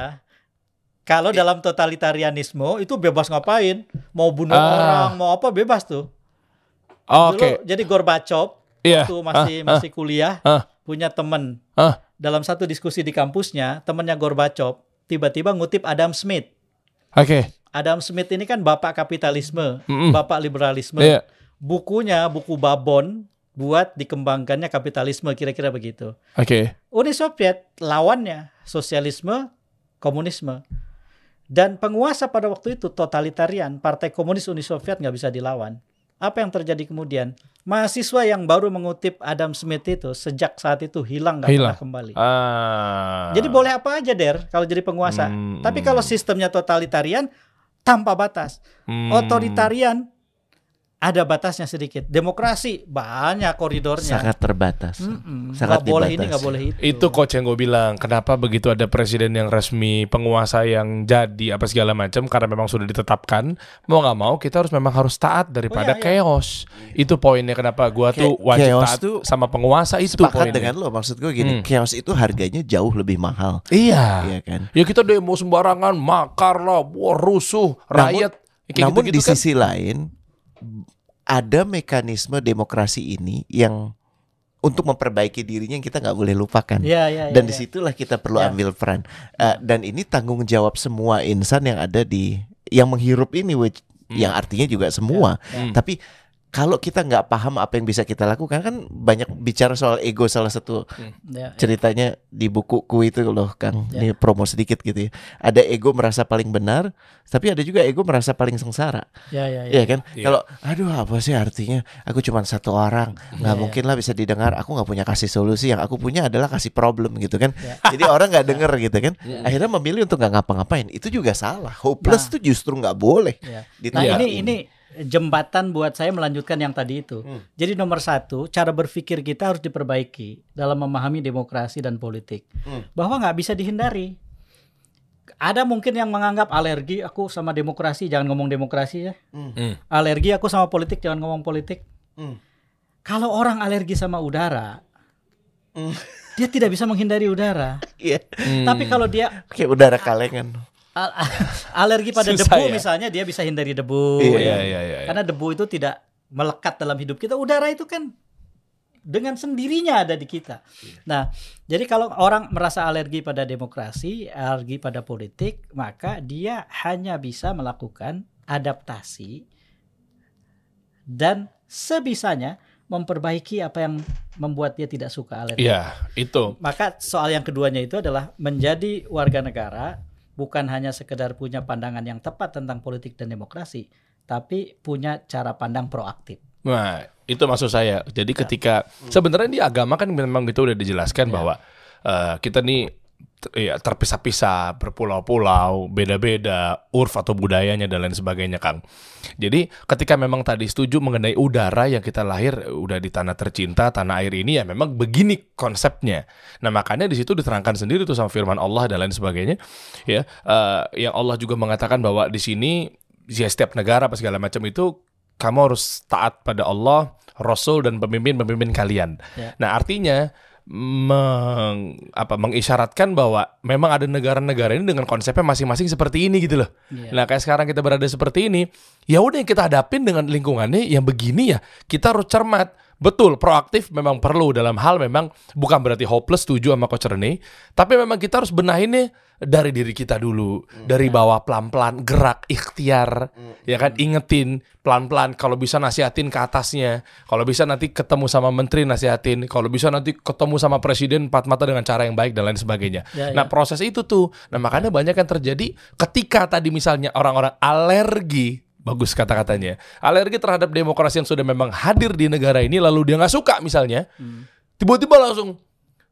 Kalau dalam totalitarianisme itu bebas ngapain, mau bunuh Ah. orang, mau apa bebas tuh. Oh, Oke. jadi Gorbachev Iya. waktu masih Ah, masih kuliah ah. punya teman Ah. dalam satu diskusi di kampusnya, temannya Gorbachev tiba-tiba ngutip Adam Smith. Oke. Adam Smith ini kan bapak kapitalisme, Mm-mm. bapak liberalisme. Iya. Bukunya buku Babon buat dikembangkannya kapitalisme kira-kira begitu. Oke. Uni Soviet lawannya sosialisme, komunisme. Dan penguasa pada waktu itu totalitarian, Partai Komunis Uni Soviet nggak bisa dilawan. Apa yang terjadi kemudian? Mahasiswa yang baru mengutip Adam Smith itu sejak saat itu hilang nggak Hilang. pernah kembali. Ah. Jadi boleh apa aja der kalau jadi penguasa. Hmm. Tapi kalau sistemnya totalitarian tanpa batas. Hmm. Otoritarian ada batasnya sedikit. Demokrasi banyak koridornya. Sangat terbatas. Mm-mm. sangat Nggak boleh ini nggak boleh itu. Itu coach yang gue bilang, kenapa begitu ada presiden yang resmi, penguasa yang jadi apa segala macam karena memang sudah ditetapkan, mau nggak mau kita harus memang harus taat daripada Oh, iya, iya. chaos. Itu poinnya kenapa gua tuh wajib chaos taat tuh sama penguasa itu Sepakat poinnya. dengan lo maksud gue gini, Hmm. chaos itu harganya jauh lebih mahal, Iya. Iya kan? Ya kita demo sembarangan, makar lah, wah, rusuh, Namun- rakyat. Ya, kayak Namun gitu-gitu di kan. sisi lain ada mekanisme demokrasi ini yang untuk memperbaiki dirinya yang kita nggak boleh lupakan. Iya, iya, dan iya, di situlah kita perlu Ya. ambil peran. Eh, dan ini tanggung jawab semua insan yang ada di yang menghirup ini, which, yang artinya juga semua. Hmm. Tapi kalau kita nggak paham apa yang bisa kita lakukan kan banyak bicara soal ego salah satu Ya, ya. ceritanya di bukuku itu loh Kang. Ya. Ini promo sedikit gitu ya. Ada ego merasa paling benar, tapi ada juga ego merasa paling sengsara. Ya, ya, ya. Iya kan? Iya. Kalau aduh apa sih artinya? Aku cuma satu orang, nggak Iya, mungkin lah bisa didengar. Aku nggak punya kasih solusi. Yang aku punya adalah kasih problem gitu kan. Iya. Jadi orang nggak denger gitu kan. Akhirnya memilih untuk nggak ngapa-ngapain. Itu juga salah. Hopeless Nah. tuh justru nggak boleh. Ya. Nah ini ini jembatan buat saya melanjutkan yang tadi itu. Hmm. Jadi nomor satu, cara berpikir kita harus diperbaiki dalam memahami demokrasi dan politik. Hmm. Bahwa nggak bisa dihindari. Ada mungkin yang menganggap alergi aku sama demokrasi, jangan ngomong demokrasi ya. Hmm. Alergi aku sama politik, jangan ngomong politik. Hmm. Kalau orang alergi sama udara, Hmm. dia tidak bisa menghindari udara. Iya. Hmm. Tapi kalau dia Kayak udara kalengan. Al- alergi pada Susah debu ya. misalnya, dia bisa hindari debu. Iya, Iya, iya, iya. iya. Karena debu itu tidak melekat dalam hidup kita. Udara itu kan dengan sendirinya ada di kita. Nah, jadi kalau orang merasa alergi pada demokrasi, alergi pada politik, maka dia hanya bisa melakukan adaptasi dan sebisanya memperbaiki apa yang membuat dia tidak suka alergi. Iya, itu. Maka soal yang keduanya itu adalah menjadi warga negara bukan hanya sekedar punya pandangan yang tepat tentang politik dan demokrasi, tapi punya cara pandang proaktif. Nah, itu maksud saya. Jadi ketika sebenarnya di agama kan memang itu udah dijelaskan bahwa eh, kita nih ya terpisah-pisah, berpulau-pulau, beda-beda urf atau budayanya dan lain sebagainya, Kang. Jadi ketika memang tadi setuju mengenai udara yang kita lahir udah di tanah tercinta, tanah air ini ya memang begini konsepnya. Nah, makanya di situ diterangkan sendiri tuh sama firman Allah dan lain sebagainya. Ya, eh, yang Allah juga mengatakan bahwa di sini ya setiap negara apa segala macam itu kamu harus taat pada Allah, Rasul dan pemimpin-pemimpin kalian. Ya. Nah, artinya meng, apa mengisyaratkan bahwa memang ada negara-negara ini dengan konsepnya masing-masing seperti ini gitu loh. Iya. Nah, kayak sekarang kita berada seperti ini, ya udah yang kita hadapin dengan lingkungannya yang begini ya, kita harus cermat Betul, proaktif memang perlu. Dalam hal memang bukan berarti hopeless setuju sama Coach Rene, tapi memang kita harus benahinnya dari diri kita dulu, dari bawah pelan-pelan gerak ikhtiar, ya kan? Ingetin pelan-pelan kalau bisa nasihatin ke atasnya, kalau bisa nanti ketemu sama menteri nasihatin, kalau bisa nanti ketemu sama presiden empat mata dengan cara yang baik dan lain sebagainya. Ya, nah, ya. proses itu tuh. Nah, makanya banyak yang terjadi ketika tadi misalnya orang-orang alergi bagus kata-katanya alergi terhadap demokrasi yang sudah memang hadir di negara ini lalu dia nggak suka misalnya Hmm. tiba-tiba langsung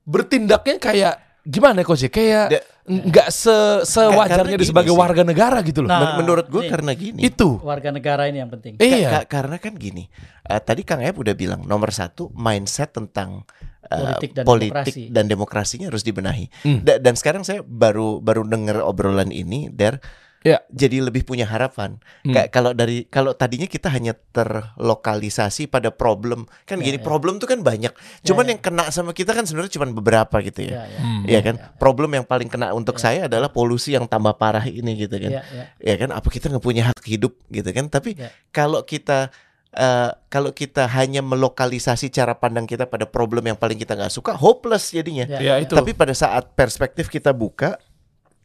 bertindaknya kayak gimana kok sih kayak Da- nggak se sewajarnya karena dia gini sebagai sih. warga negara gitu loh Nah, Men- menurut gue karena gini. itu Warga negara ini yang penting. Ka- iya ka- karena kan gini. eh, tadi Kang Ep udah bilang nomor satu mindset tentang eh, Politik dan politik demokrasi. dan demokrasinya harus dibenahi. Hmm. Da- dan sekarang saya baru baru dengar obrolan ini, der Ya. jadi lebih punya harapan. Hmm. Kayak kalau dari kalau tadinya kita hanya terlokalisasi pada problem, kan Ya, gini ya. problem tuh kan banyak. Cuman ya. yang kena sama kita kan sebenarnya cuma beberapa gitu ya. Ya, ya. Hmm. Iya kan? Problem yang paling kena untuk saya adalah polusi yang tambah parah ini gitu kan. Ya, ya. Ya kan? Apa kita nggak punya hak hidup gitu kan? Tapi Ya. kalau kita eh, kalau kita hanya melokalisasi cara pandang kita pada problem yang paling kita nggak suka, hopeless jadinya. Ya, ya ya. itu Tapi pada saat perspektif kita buka,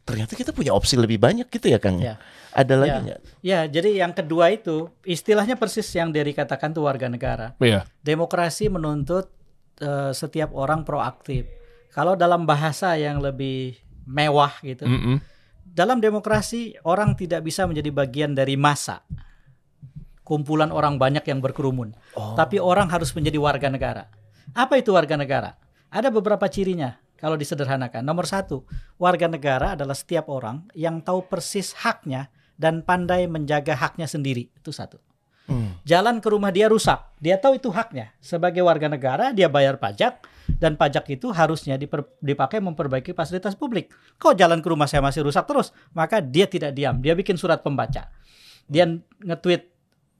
ternyata kita punya opsi lebih banyak gitu ya Kang. Ya. Ada lagi Ya. nggak? Ya, jadi yang kedua itu istilahnya persis yang Derry katakan tuh warga negara. Iya. Demokrasi menuntut eh, setiap orang proaktif. Kalau dalam bahasa yang lebih mewah gitu, Mm-mm. dalam demokrasi orang tidak bisa menjadi bagian dari massa. Kumpulan orang banyak yang berkerumun. Oh. Tapi orang harus menjadi warga negara. Apa itu warga negara? Ada beberapa cirinya kalau disederhanakan. Nomor satu, warga negara adalah setiap orang yang tahu persis haknya dan pandai menjaga haknya sendiri. Itu satu. Hmm. Jalan ke rumah dia rusak, dia tahu itu haknya. Sebagai warga negara, dia bayar pajak dan pajak itu harusnya diper- dipakai memperbaiki fasilitas publik. Kok jalan ke rumah saya masih rusak terus? Maka dia tidak diam, dia bikin surat pembaca. Dia nge-tweet,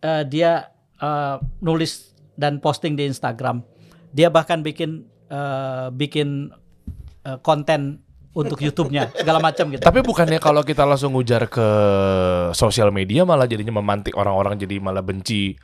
eh, dia eh, nulis dan posting di Instagram. Dia bahkan bikin eh, bikin eh, konten untuk YouTube-nya segala macam gitu. Tapi bukannya kalau kita langsung ngujar ke sosial media malah jadinya memantik orang-orang jadi malah benci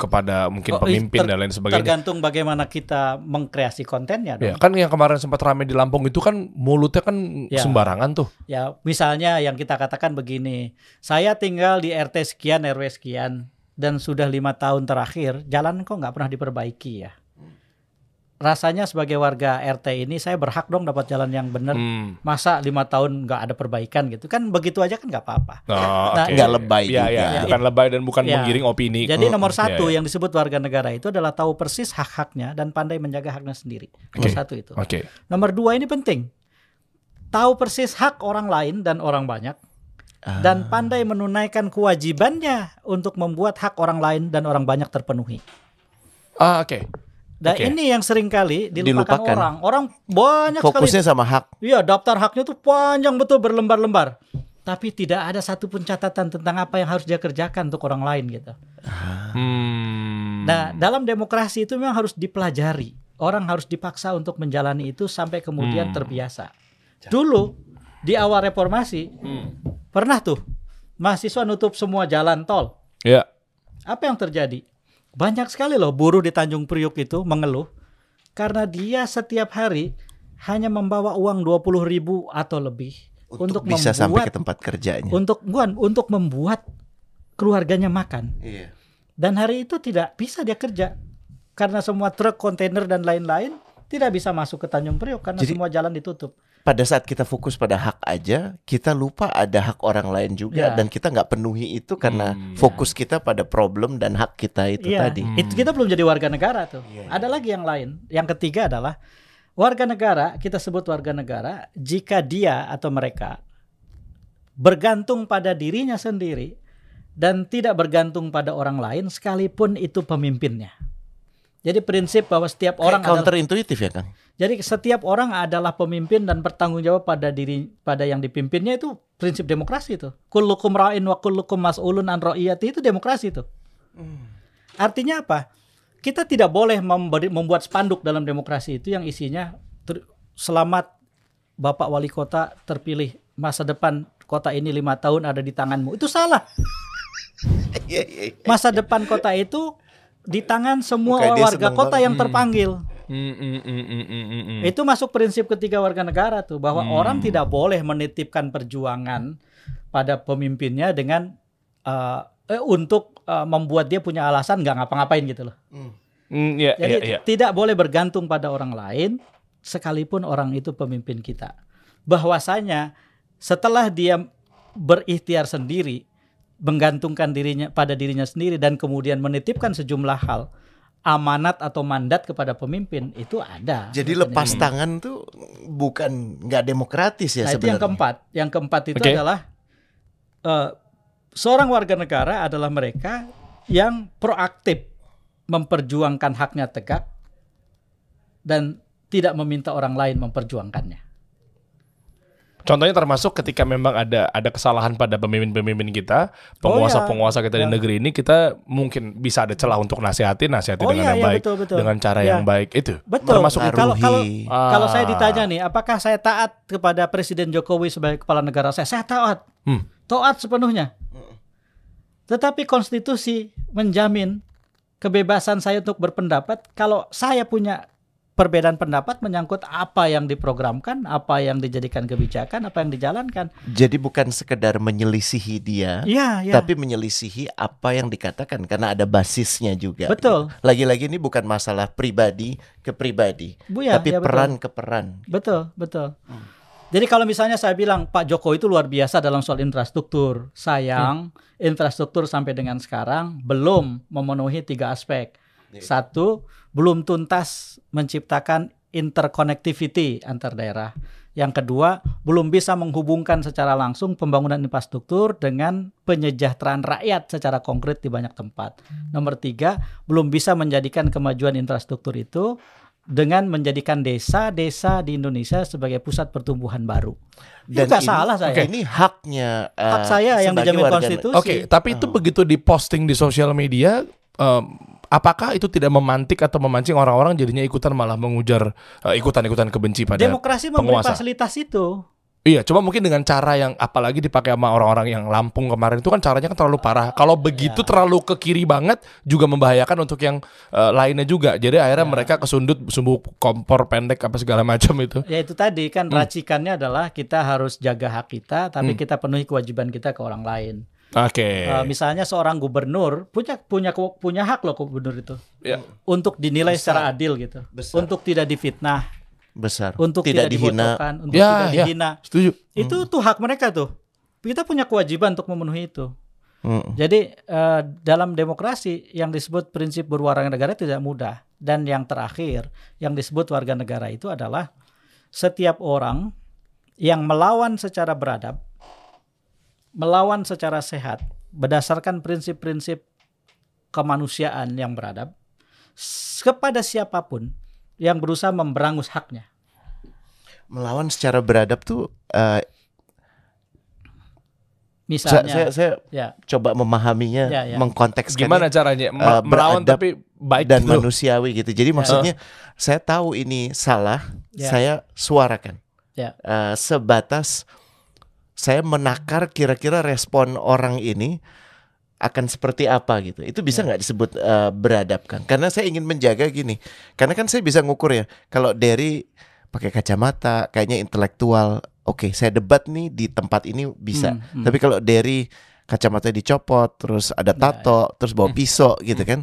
kepada mungkin Oh, pemimpin ter- dan lain sebagainya. Tergantung bagaimana kita mengkreasi kontennya dong. Ya, kan yang kemarin sempat ramai di Lampung itu kan mulutnya kan Ya. sembarangan tuh. Ya, misalnya yang kita katakan begini, saya tinggal di RT sekian, RW sekian, dan sudah lima tahun terakhir, jalan kok nggak pernah diperbaiki ya. Rasanya sebagai warga RT ini saya berhak dong dapat jalan yang benar. Hmm. Masa lima tahun nggak ada perbaikan gitu kan? Begitu aja kan nggak apa-apa. Oh, Nah, oke. nggak lebay ya, juga. Ya, Ya. bukan lebay dan bukan Ya. menggiring opini. Jadi Hmm, nomor ya, satu ya. yang disebut warga negara itu adalah tahu persis hak-haknya dan pandai menjaga haknya sendiri. Nomor Oke. satu itu. Oke. Nomor dua ini penting. Tahu persis hak orang lain dan orang banyak. Ah. Dan pandai menunaikan kewajibannya untuk membuat hak orang lain dan orang banyak terpenuhi. Ah, oke. Dan Oke. ini yang sering kali dilupakan Dilupakan. orang. Orang banyak sekali. Fokusnya sama hak. Iya, daftar haknya tuh panjang betul berlembar-lembar. Tapi tidak ada satupun catatan tentang apa yang harus dia kerjakan untuk orang lain gitu. Hmm. Nah, dalam demokrasi itu memang harus dipelajari. Orang harus dipaksa untuk menjalani itu sampai kemudian Hmm. terbiasa. Dulu di awal reformasi Hmm. pernah tuh mahasiswa nutup semua jalan tol. Ya. Apa yang terjadi? Banyak sekali loh buruh di Tanjung Priuk itu mengeluh karena dia setiap hari hanya membawa uang 20 ribu atau lebih Untuk, untuk, bisa sampai ke membuat tempat kerjanya. untuk bukan untuk membuat keluarganya makan. Iya. Dan hari itu tidak bisa dia kerja karena semua truk, kontainer dan lain-lain tidak bisa masuk ke Tanjung Priok karena Jadi- semua jalan ditutup. Pada saat kita fokus pada hak aja, kita lupa ada hak orang lain juga Ya. dan kita nggak penuhi itu karena Hmm. fokus kita pada problem dan hak kita itu Iya, tadi. itu kita belum jadi warga negara tuh. Iya, iya. Ada lagi yang lain. Yang ketiga adalah warga negara, kita sebut warga negara jika dia atau mereka bergantung pada dirinya sendiri dan tidak bergantung pada orang lain sekalipun itu pemimpinnya. Jadi prinsip bahwa setiap orang Kayak adalah counterintuitif ya Kang. Jadi setiap orang adalah pemimpin dan bertanggung jawab pada diri pada yang dipimpinnya itu prinsip demokrasi itu. Kullukum ra'in wa kullukum mas'ulun an ra'iyati itu demokrasi itu. Artinya apa? Kita tidak boleh memberi, membuat spanduk dalam demokrasi itu yang isinya ter- selamat Bapak Wali Kota terpilih masa depan kota ini lima tahun ada di tanganmu. Itu salah. Iya, iya, iya. Masa depan kota itu di tangan semua dia warga kota banget. yang terpanggil. Hmm, hmm, hmm, hmm, hmm, hmm, hmm. Itu masuk prinsip ketiga warga negara tuh bahwa Hmm. orang tidak boleh menitipkan perjuangan pada pemimpinnya dengan eh, eh, untuk eh, membuat dia punya alasan nggak ngapa-ngapain gitu loh. Hmm, iya, Jadi iya, iya. tidak boleh bergantung pada orang lain sekalipun orang itu pemimpin kita. Bahwasanya setelah dia berikhtiar sendiri, menggantungkan dirinya pada dirinya sendiri dan kemudian menitipkan sejumlah hal amanat atau mandat kepada pemimpin itu ada. Jadi lepas tangan tuh bukan nggak demokratis ya Nah, itu yang sebenarnya. keempat. Yang keempat itu Oke. adalah eh, seorang warga negara adalah mereka yang proaktif memperjuangkan haknya tegak dan tidak meminta orang lain memperjuangkannya. Contohnya termasuk ketika memang ada ada kesalahan pada pemimpin-pemimpin kita, penguasa-penguasa kita di Ya. negeri ini, kita mungkin bisa ada celah untuk nasihatin, nasihatin Oh dengan iya, yang iya, baik, betul, betul. dengan cara Ya. yang baik itu. Betul. Termasuk itu. kalau kalau Mempengaruhi. kalau saya Ah. ditanya nih, apakah saya taat kepada Presiden Jokowi sebagai kepala negara saya? Saya taat. Hmm. Taat sepenuhnya. Tetapi konstitusi menjamin kebebasan saya untuk berpendapat kalau saya punya perbedaan pendapat menyangkut apa yang diprogramkan, apa yang dijadikan kebijakan, apa yang dijalankan. Jadi bukan sekedar menyelisihi dia, Iya, iya. tapi menyelisihi apa yang dikatakan karena ada basisnya juga. Betul. Lagi-lagi ini bukan masalah pribadi ke pribadi, Bu ya, tapi ya, betul. peran ke peran. Betul, betul. Jadi kalau misalnya saya bilang Pak Jokowi itu luar biasa dalam soal infrastruktur, sayang infrastruktur sampai dengan sekarang belum memenuhi tiga aspek. Satu, belum tuntas menciptakan interconnectivity antar daerah. Yang kedua, belum bisa menghubungkan secara langsung pembangunan infrastruktur dengan penyejahteraan rakyat secara konkret di banyak tempat. Nomor tiga, belum bisa menjadikan kemajuan infrastruktur itu dengan menjadikan desa-desa di Indonesia sebagai pusat pertumbuhan baru. Dan itu nggak ini- salah saya. Ini haknya eh, Hak saya yang dijamin warga konstitusi. Oke, tapi itu begitu diposting di sosial media, em, apakah itu tidak memantik atau memancing orang-orang jadinya ikutan malah mengujar eh, ikutan-ikutan kebenci pada Demokrasi memberi penguasa. fasilitas itu. Iya, cuma mungkin dengan cara yang apalagi dipakai sama orang-orang yang Lampung kemarin itu kan caranya kan terlalu parah. Kalau begitu terlalu ke kiri banget juga membahayakan untuk yang eh, lainnya juga. Jadi akhirnya mereka kesundut sumbu kompor pendek apa segala macam itu. Ya itu tadi kan racikannya adalah kita harus jaga hak kita, tapi Hmm. kita penuhi kewajiban kita ke orang lain. Oke. Eh, misalnya seorang gubernur punya punya punya hak loh gubernur itu Ya. untuk dinilai Besar. secara adil gitu, Besar. untuk tidak difitnah, besar, untuk tidak, tidak, dihina. untuk Ya, tidak ya. dihina. Setuju. Itu tuh hak mereka tuh. Kita punya kewajiban untuk memenuhi itu. Mm. Jadi eh, dalam demokrasi yang disebut prinsip berwarga negara tidak mudah dan yang terakhir yang disebut warga negara itu adalah setiap orang yang melawan secara beradab, melawan secara sehat berdasarkan prinsip-prinsip kemanusiaan yang beradab kepada siapa pun yang berusaha memberangus haknya. Melawan secara beradab tuh saya, Misalnya, saya, saya ya, coba memahaminya, Ya, ya. mengkontekskannya Gimana caranya Me- melawan beradab tapi baik dan gitu. manusiawi gitu. Jadi maksudnya saya tahu ini salah, Ya. saya suarakan. Ya. Eh, sebatas saya menakar kira-kira respon orang ini akan seperti apa gitu. Itu bisa Ya. nggak disebut eh, beradab kan? Karena saya ingin menjaga gini. Karena kan saya bisa ngukur ya. Kalau dari pakai kacamata, kayaknya intelektual. Oke, saya debat nih di tempat ini bisa. Hmm, hmm. Tapi kalau dari kacamata dicopot, terus ada Ya, tato, terus bawa pisau gitu kan.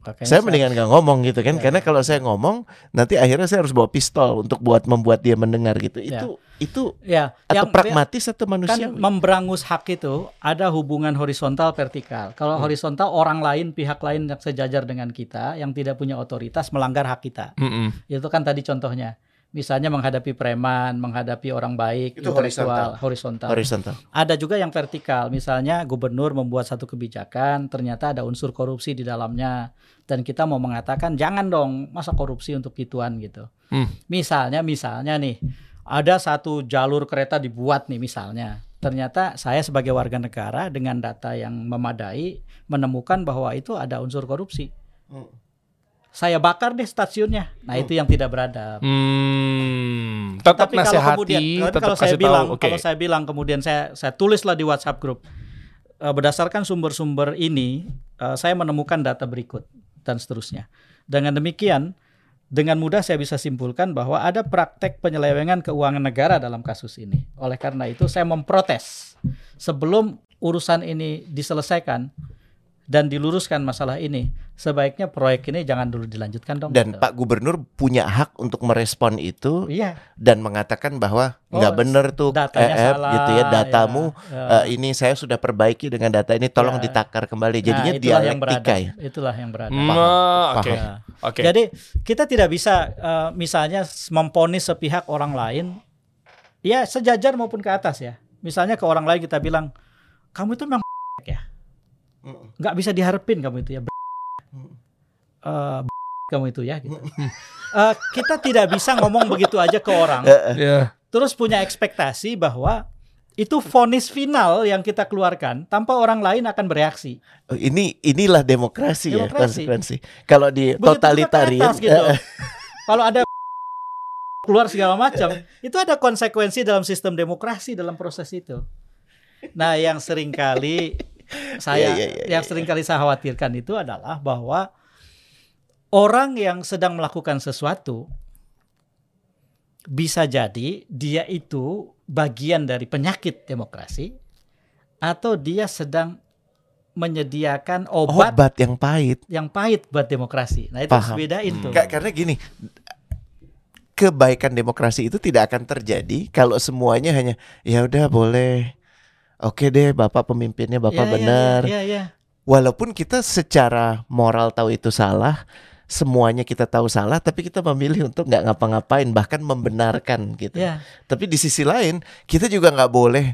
Makanya Saya mendingan nggak ngomong gitu kan, Ya. karena kalau saya ngomong nanti akhirnya saya harus bawa pistol untuk buat membuat dia mendengar gitu. Ya. Itu itu ya, atau yang- pragmatis atau kan manusiawi? memberangus hak itu ada hubungan horizontal vertikal. Kalau Hmm. horizontal orang lain, pihak lain yang sejajar dengan kita yang tidak punya otoritas melanggar hak kita. Mm-mm. Itu kan tadi contohnya. Misalnya menghadapi preman, menghadapi orang baik, Itu intelektual, horizontal. Horizontal. Ada juga yang vertikal. Misalnya gubernur membuat satu kebijakan, ternyata ada unsur korupsi di dalamnya dan kita mau mengatakan jangan dong, masa korupsi untuk gituan gitu. Hmm. Misalnya misalnya nih, ada satu jalur kereta dibuat nih misalnya. Ternyata saya sebagai warga negara dengan data yang memadai menemukan bahwa itu ada unsur korupsi. Hmm. Saya bakar deh stasiunnya. Nah, itu yang tidak beradab. Hmm, tetap Tapi kalau kemudian tetap kalau saya bilang, tahu. Oke. kalau saya bilang kemudian saya saya tulislah di WhatsApp grup eh, berdasarkan sumber-sumber ini, eh, saya menemukan data berikut. dan seterusnya. Dengan demikian, dengan mudah saya bisa simpulkan bahwa ada praktek penyelewengan keuangan negara dalam kasus ini. Oleh karena itu saya memprotes sebelum urusan ini diselesaikan dan diluruskan masalah ini, sebaiknya proyek ini jangan dulu dilanjutkan dong. Dan gitu. Pak Gubernur punya hak untuk merespon itu Iya, dan mengatakan bahwa Oh, nggak bener tuh datanya EF salah, gitu ya datamu ya, ya. eh, ini saya sudah perbaiki dengan data ini tolong Ya. ditakar kembali jadinya nah, itulah yang dialektika beradab. ya. Itulah yang beradab. Hmm, Paham, Oke. Ya. Oke. Jadi kita tidak bisa eh, misalnya memponis sepihak orang lain, ya sejajar maupun ke atas ya. Misalnya ke orang lain kita bilang, kamu itu memang. Nggak bisa diharapin kamu itu ya. Eh, kamu itu ya. Gitu. Eh, kita tidak bisa ngomong begitu aja ke orang, Ya. terus punya ekspektasi bahwa itu vonis final yang kita keluarkan tanpa orang lain akan bereaksi. Oh, ini inilah demokrasi, ya konsekuensi. Kalau di Begitu totalitarian gitu. Kalau ada keluar segala macam, itu ada konsekuensi dalam sistem demokrasi dalam proses itu. Nah, yang sering kali saya Iya, iya, iya, yang sering kali saya khawatirkan itu adalah bahwa orang yang sedang melakukan sesuatu bisa jadi dia itu bagian dari penyakit demokrasi atau dia sedang menyediakan obat obat yang pahit. yang pahit buat demokrasi. Nah, itu Paham. harus bedain Hmm. tuh. Karena gini, kebaikan demokrasi itu tidak akan terjadi kalau semuanya hanya ya udah boleh. Oke deh, Bapak pemimpinnya Bapak Ya, ya, benar. Ya, ya, Walaupun kita secara moral tahu itu salah, semuanya kita tahu salah, tapi kita memilih untuk nggak ngapa-ngapain, bahkan membenarkan gitu. ya. Tapi di sisi lain, kita juga nggak boleh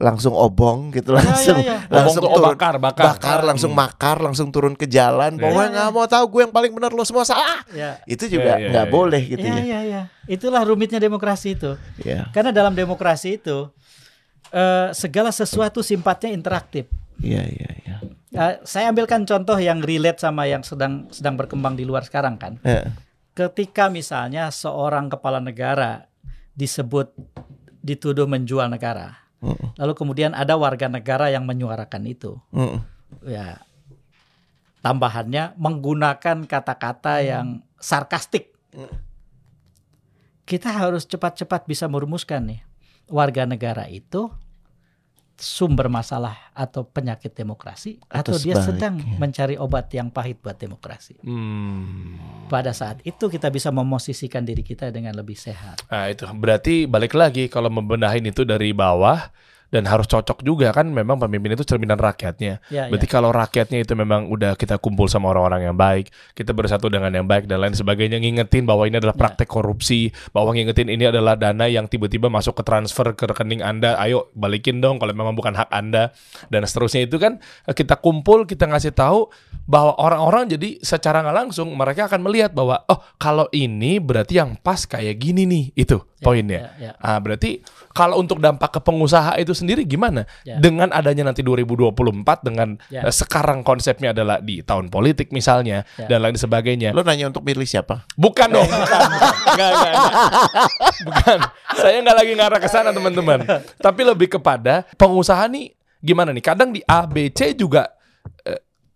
langsung obong gitu, Ya, langsung ya, ya. Ngomong langsung oh, turun bakar, bakar. bakar, langsung Hmm. makar, langsung turun ke jalan. Ya. Pokoknya Ya, nggak ya. mau tahu gue yang paling benar, lo semua salah. Ya. Itu juga Ya, ya, nggak ya, ya. boleh gitu ya, ya. ya, ya. Itulah rumitnya demokrasi itu. Ya, Karena dalam demokrasi itu eh, segala sesuatu sifatnya interaktif. iya, iya, iya. Eh, saya ambilkan contoh yang relate sama yang sedang sedang berkembang di luar sekarang kan. Ya. Ketika misalnya seorang kepala negara disebut dituduh menjual negara, Mm, lalu kemudian ada warga negara yang menyuarakan itu, mm, ya tambahannya menggunakan kata-kata yang sarkastik. Kita harus cepat-cepat bisa merumuskan nih warga negara itu sumber masalah atau penyakit demokrasi Atau atau, dia sedang mencari obat yang pahit buat demokrasi. Hmm. Pada saat itu kita bisa memosisikan diri kita dengan lebih sehat. Nah itu berarti balik lagi kalau membenahin itu dari bawah dan harus cocok juga kan memang pemimpin itu cerminan rakyatnya. Ya, Berarti ya. kalau rakyatnya itu memang udah kita kumpul sama orang-orang yang baik, kita bersatu dengan yang baik dan lain sebagainya, ngingetin bahwa ini adalah Ya. praktek korupsi, bahwa ngingetin ini adalah dana yang tiba-tiba masuk ke transfer ke rekening Anda, ayo balikin dong kalau memang bukan hak Anda dan seterusnya itu kan eh, kita kumpul, kita ngasih tahu bahwa orang-orang jadi secara nggak langsung mereka akan melihat bahwa oh kalau ini berarti yang pas kayak gini nih itu poinnya. ya, ya. Ah, berarti kalau untuk dampak ke pengusaha itu sendiri gimana? Ya. Dengan adanya nanti 2024 dengan Ya. eh, sekarang konsepnya adalah di tahun politik misalnya Ya. dan lain sebagainya. Lo nanya untuk milih siapa? Bukan dong, bukan. Enggak, enggak, enggak. Bukan. Saya nggak lagi ngarah ke sana, teman-teman. Tapi lebih kepada pengusaha nih gimana nih? Kadang di A, B, C juga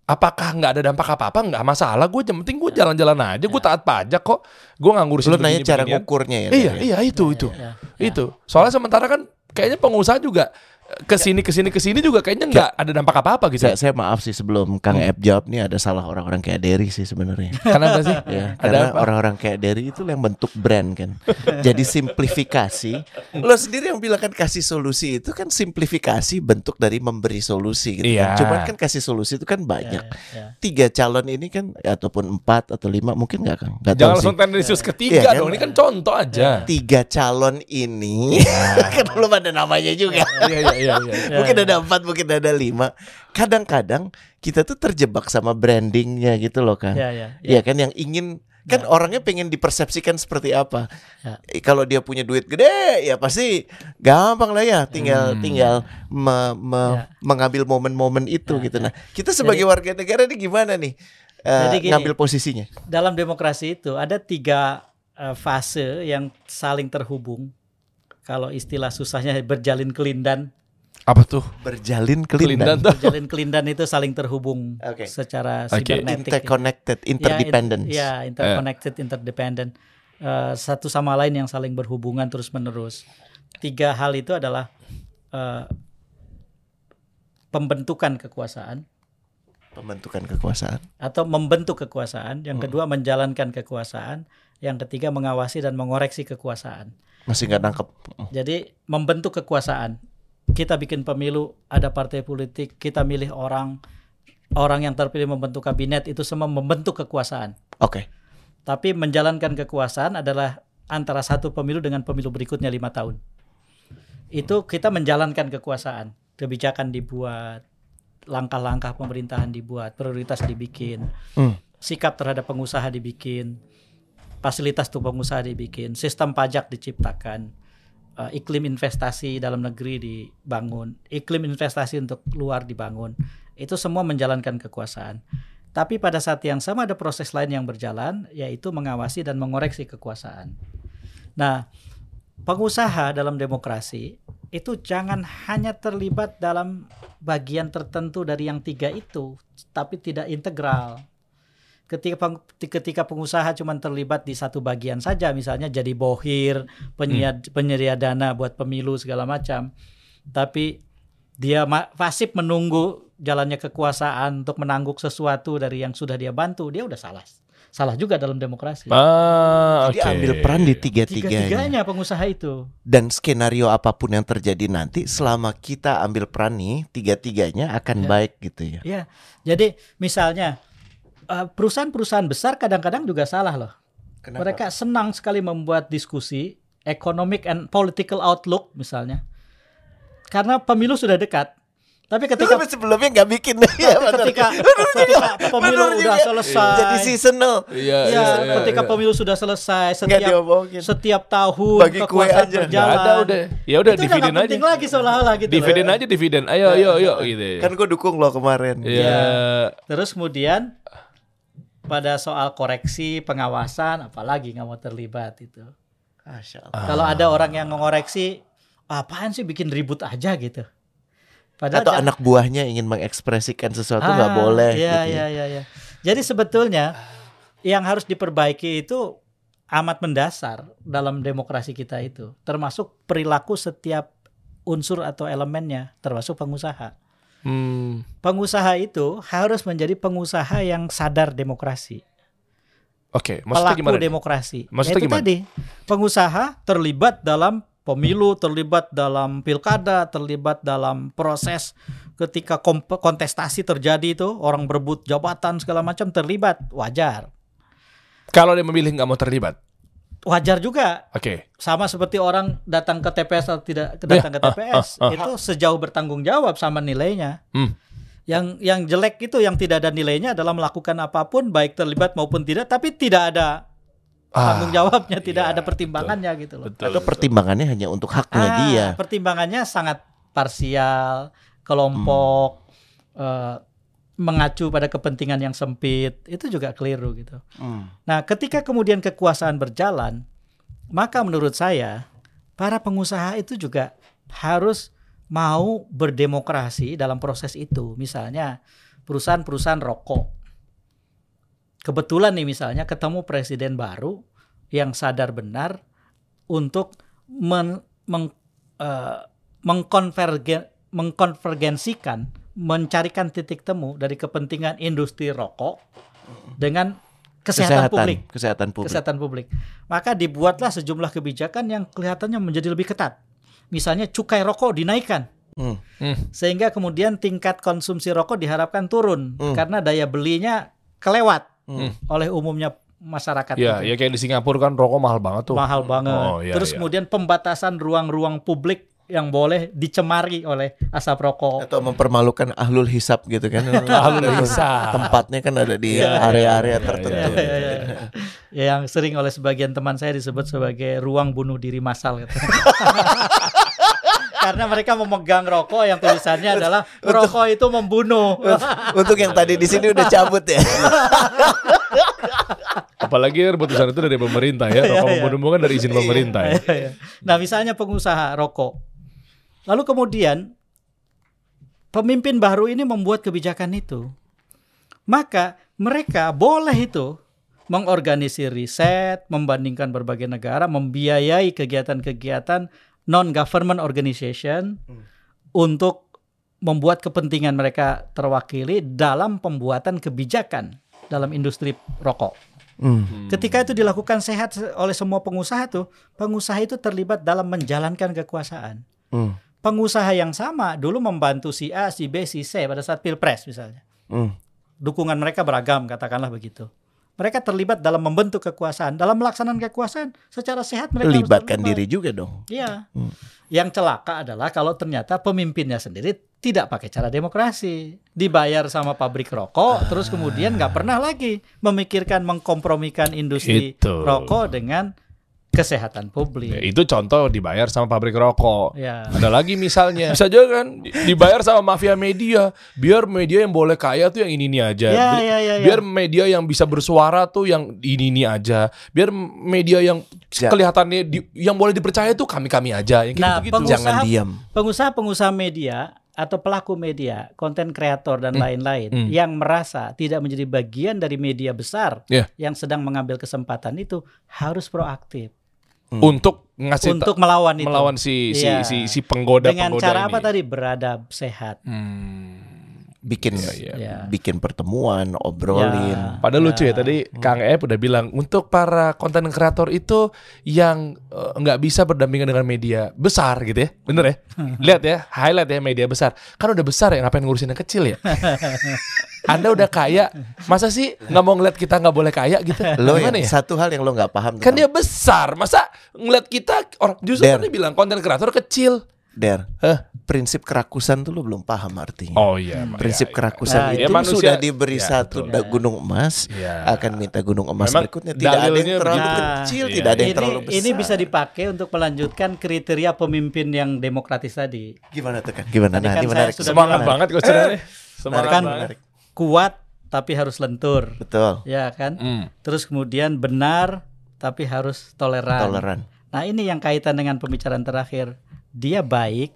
apakah nggak ada dampak apa-apa? Nggak masalah. Gue yang penting gue jalan-jalan aja. Gue taat pajak kok. Gue nggak ngurusin Lo nanya begini, cara beginian. ngukurnya ya. Iya, ya? iya itu itu. ya, Itu. Soalnya sementara kan kayaknya pengusaha juga ke sini ke sini ke sini juga kayaknya nggak ada dampak apa-apa gitu. Saya, saya maaf sih sebelum Kang Ep jawab nih ada salah orang-orang kayak Derry sih sebenarnya. Kenapa sih? Ya, Ada karena apa? orang-orang kayak Derry itu yang bentuk brand kan. Jadi simplifikasi. Lo sendiri yang bilang kan kasih solusi itu kan simplifikasi bentuk dari memberi solusi gitu. Iya. kan. Cuman kan kasih solusi itu kan banyak. Ya, ya. Tiga calon ini kan ataupun empat atau lima mungkin nggak kan? Nggak tahu Jangan sih. langsung tendensius ketiga Iya, kan? dong. Ini kan contoh aja. Tiga calon ini kan belum ada namanya juga. Iya iya iya. iya. Ya, mungkin ya. ada empat, mungkin ada lima. Kadang-kadang kita tuh terjebak sama brandingnya gitu loh kan. Ya, ya, Iya kan yang ingin kan orangnya pengen dipersepsikan seperti apa. Ya. Eh, Kalau dia punya duit gede ya pasti gampang lah ya tinggal Hmm. tinggal me- me- Ya. mengambil momen-momen itu Ya, gitu. ya. Nah, kita sebagai warga negara ini gimana nih? eh, Jadi gini. ngambil posisinya. Dalam demokrasi itu ada tiga eh, fase yang saling terhubung. Kalau istilah susahnya berjalin kelindan. Apa tuh? Berjalin Kelindan kelindan. tuh. Jalin kelindan itu saling terhubung Oke. secara sibernetik. Interconnected, interdependence. Ya, interconnected, interdependent. Eh, satu sama lain yang saling berhubungan terus menerus. Tiga hal itu adalah eh, pembentukan kekuasaan Pembentukan kekuasaan. atau membentuk kekuasaan. Yang kedua menjalankan kekuasaan. Yang ketiga mengawasi dan mengoreksi kekuasaan. Masih nggak nangkep. Jadi membentuk kekuasaan. Kita bikin pemilu, ada partai politik, kita milih orang, orang yang terpilih membentuk kabinet itu semua membentuk kekuasaan. Oke. Tapi menjalankan kekuasaan adalah antara satu pemilu dengan pemilu berikutnya lima tahun. Itu kita menjalankan kekuasaan, kebijakan dibuat, langkah-langkah pemerintahan dibuat, prioritas dibikin, Hmm. sikap terhadap pengusaha dibikin, fasilitas untuk pengusaha dibikin, sistem pajak diciptakan, eh, iklim investasi dalam negeri dibangun, iklim investasi untuk luar dibangun. Itu semua menjalankan kekuasaan. Tapi pada saat yang sama ada proses lain yang berjalan, yaitu mengawasi dan mengoreksi kekuasaan. Nah, pengusaha dalam demokrasi itu jangan hanya terlibat dalam bagian tertentu dari yang tiga itu, tapi tidak integral. Ketika peng- ketika pengusaha cuma terlibat di satu bagian saja, misalnya jadi bohir, penyedia, penyedia dana buat pemilu segala macam, tapi dia pasif menunggu jalannya kekuasaan untuk menangguk sesuatu dari yang sudah dia bantu, dia udah salah. Salah juga dalam demokrasi. Ah, oke. Dia ambil peran di tiga-tiganya. Tiga-tiganya pengusaha itu. Dan skenario apa pun yang terjadi nanti, selama kita ambil peran nih, tiga-tiganya akan Ya. baik gitu ya. Ya, jadi misalnya perusahaan-perusahaan besar kadang-kadang juga salah loh. Mereka senang sekali membuat diskusi economic and political outlook misalnya, karena pemilu sudah dekat. Tapi ketika Tapi sebelumnya nggak bikin ya, ketika, ketika pemilu Bener udah juga. selesai, Jadi seasonal. Iya, ya, iya, iya, ketika iya. pemilu sudah selesai, setiap setiap tahun Bagi kue aja. Berjalan. ada udah. Ya udah dividen aja. penting lagi seolah-olah gitu. Dividen aja dividen. Ayo ayo ayo gitu. ya. Kan gue dukung lo kemarin. Iya. Terus kemudian pada soal koreksi pengawasan apalagi nggak mau terlibat itu. Allah. Kalau ada orang yang mengoreksi apaan sih bikin ribut aja gitu. Padahal Atau jangan- anak buahnya ingin mengekspresikan sesuatu nggak Ah, boleh. Iya gitu ya. iya iya iya. Jadi sebetulnya yang harus diperbaiki itu amat mendasar dalam demokrasi kita itu, termasuk perilaku setiap unsur atau elemennya, termasuk pengusaha. Hmm. Pengusaha itu harus menjadi pengusaha yang sadar demokrasi. Oke, maksudnya pelaku gimana? demokrasi. Maksudnya Itu gimana? tadi pengusaha terlibat dalam pemilu, terlibat dalam pilkada, terlibat dalam proses ketika kontestasi terjadi itu orang berebut jabatan segala macam terlibat wajar. Kalau dia memilih nggak mau terlibat. Wajar juga Oke. sama seperti orang datang ke TPS atau tidak datang ke ah, TPS ah, ah. itu sejauh bertanggung jawab sama nilainya. Hmm. Yang yang jelek itu yang tidak ada nilainya adalah melakukan apa pun baik terlibat maupun tidak tapi tidak ada tanggung jawabnya, tidak iya, ada pertimbangannya gitu loh. Betul. Atau pertimbangannya hanya untuk haknya Ah, dia. Pertimbangannya sangat parsial, kelompok, eh, mengacu pada kepentingan yang sempit, itu juga keliru gitu. Hmm. Nah, ketika kemudian kekuasaan berjalan, maka menurut saya para pengusaha itu juga harus mau berdemokrasi dalam proses itu. Misalnya perusahaan-perusahaan rokok. Kebetulan nih misalnya ketemu presiden baru yang sadar benar untuk men, meng, eh, mengkonvergen- mengkonvergensikan, mencarikan titik temu dari kepentingan industri rokok dengan kesehatan, publik Kesehatan publik. kesehatan publik. Maka dibuatlah sejumlah kebijakan yang kelihatannya menjadi lebih ketat. Misalnya cukai rokok dinaikkan Hmm. sehingga kemudian tingkat konsumsi rokok diharapkan turun Hmm. karena daya belinya kelewat Hmm. oleh umumnya masyarakat. Ya, itu. ya kayak di Singapura kan rokok mahal banget tuh. mahal banget. Oh, iya, Terus iya. kemudian pembatasan ruang-ruang publik yang boleh dicemari oleh asap rokok. Atau mempermalukan ahlul hisap gitu kan. Ahlul hisab. Tempatnya kan ada di Iya, area-area iya, tertentu. iya, Ya, ya, ya. Ya, yang sering oleh sebagian teman saya disebut sebagai ruang bunuh diri massal gitu. Karena mereka memegang rokok yang tulisannya adalah rokok itu membunuh. Untuk yang tadi di sini udah cabut ya. Apalagi keputusan itu dari pemerintah ya. Rokok Iya, iya. membunuh kan dari izin pemerintah ya. Nah, misalnya pengusaha rokok. Lalu kemudian pemimpin baru ini membuat kebijakan itu, maka mereka boleh itu mengorganisir riset, membandingkan berbagai negara, membiayai kegiatan-kegiatan non-government organization untuk membuat kepentingan mereka terwakili dalam pembuatan kebijakan dalam industri rokok. Hmm. Ketika itu dilakukan sehat oleh semua pengusaha tuh, pengusaha itu terlibat dalam menjalankan kekuasaan. Hmm. Pengusaha yang sama dulu membantu si A, si B, si C pada saat pilpres misalnya. Hmm. Dukungan mereka beragam, katakanlah begitu. Mereka terlibat dalam membentuk kekuasaan, dalam melaksanakan kekuasaan secara sehat mereka Libatkan diri juga dong. Iya. Hmm. Yang celaka adalah kalau ternyata pemimpinnya sendiri tidak pakai cara demokrasi, dibayar sama pabrik rokok, terus kemudian nggak pernah lagi memikirkan mengkompromikan industri Itu. rokok dengan kesehatan Ya, publik. itu contoh dibayar sama pabrik rokok. Ya. Ada lagi misalnya, bisa juga kan di- dibayar sama mafia media, biar media yang boleh kaya tuh yang ini ini aja. Ya, Bi- ya, ya, ya. biar media yang bisa bersuara tuh yang ini ini aja. Biar media yang Ja- kelihatannya di- yang boleh dipercaya tuh kami kami aja. Yang Nah, gitu gitu. pengusaha- Jangan diam. Pengusaha-pengusaha media atau pelaku media, konten kreator dan lain-lain Hmm. yang merasa tidak menjadi bagian dari media besar Ya. yang sedang mengambil kesempatan itu harus proaktif Untuk ngasih untuk melawan itu. melawan si si Iya. si, si penggoda Dengan penggoda cara ini. apa tadi? Beradab sehat. Hmm. Bikin Iya, iya. Ya. bikin pertemuan, obrolin. Ya. Padahal lucu ya Ya. tadi Kang Ep udah bilang untuk para konten kreator itu yang eh, nggak bisa berdampingan dengan media besar gitu ya, bener ya? Lihat ya, highlight ya media besar. Kan udah besar ya, ngapain ngurusin yang kecil ya? Anda udah kaya, masa sih nggak mau ngeliat kita nggak boleh kaya gitu? Lo yang Gimana ya? satu hal yang lo nggak paham Kan dia besar, masa ngeliat kita orang justru Der. kan dia bilang konten kreator kecil. Der, Hah? Prinsip kerakusan tuh lo belum paham artinya. Oh iya, Prinsip iya, kerakusan Nah, itu ya manusia- sudah diberi ya, satu betul. gunung emas, Iya. akan minta gunung emas Memang berikutnya. Tidak ada yang terlalu begitu. kecil, Iya, tidak ada yang ini, terlalu besar. ini bisa dipakai untuk melanjutkan kriteria pemimpin yang demokratis tadi. Gimana tuh kan? Gimana? Tadi Nah, kan ini menarik. Semangat bilang. banget kok ceritanya. Semangat Kan banget. kuat tapi harus lentur, Betul. ya kan? Hmm. Terus kemudian benar tapi harus toleran. Toleran. Nah ini yang kaitan dengan pembicaraan terakhir. Dia baik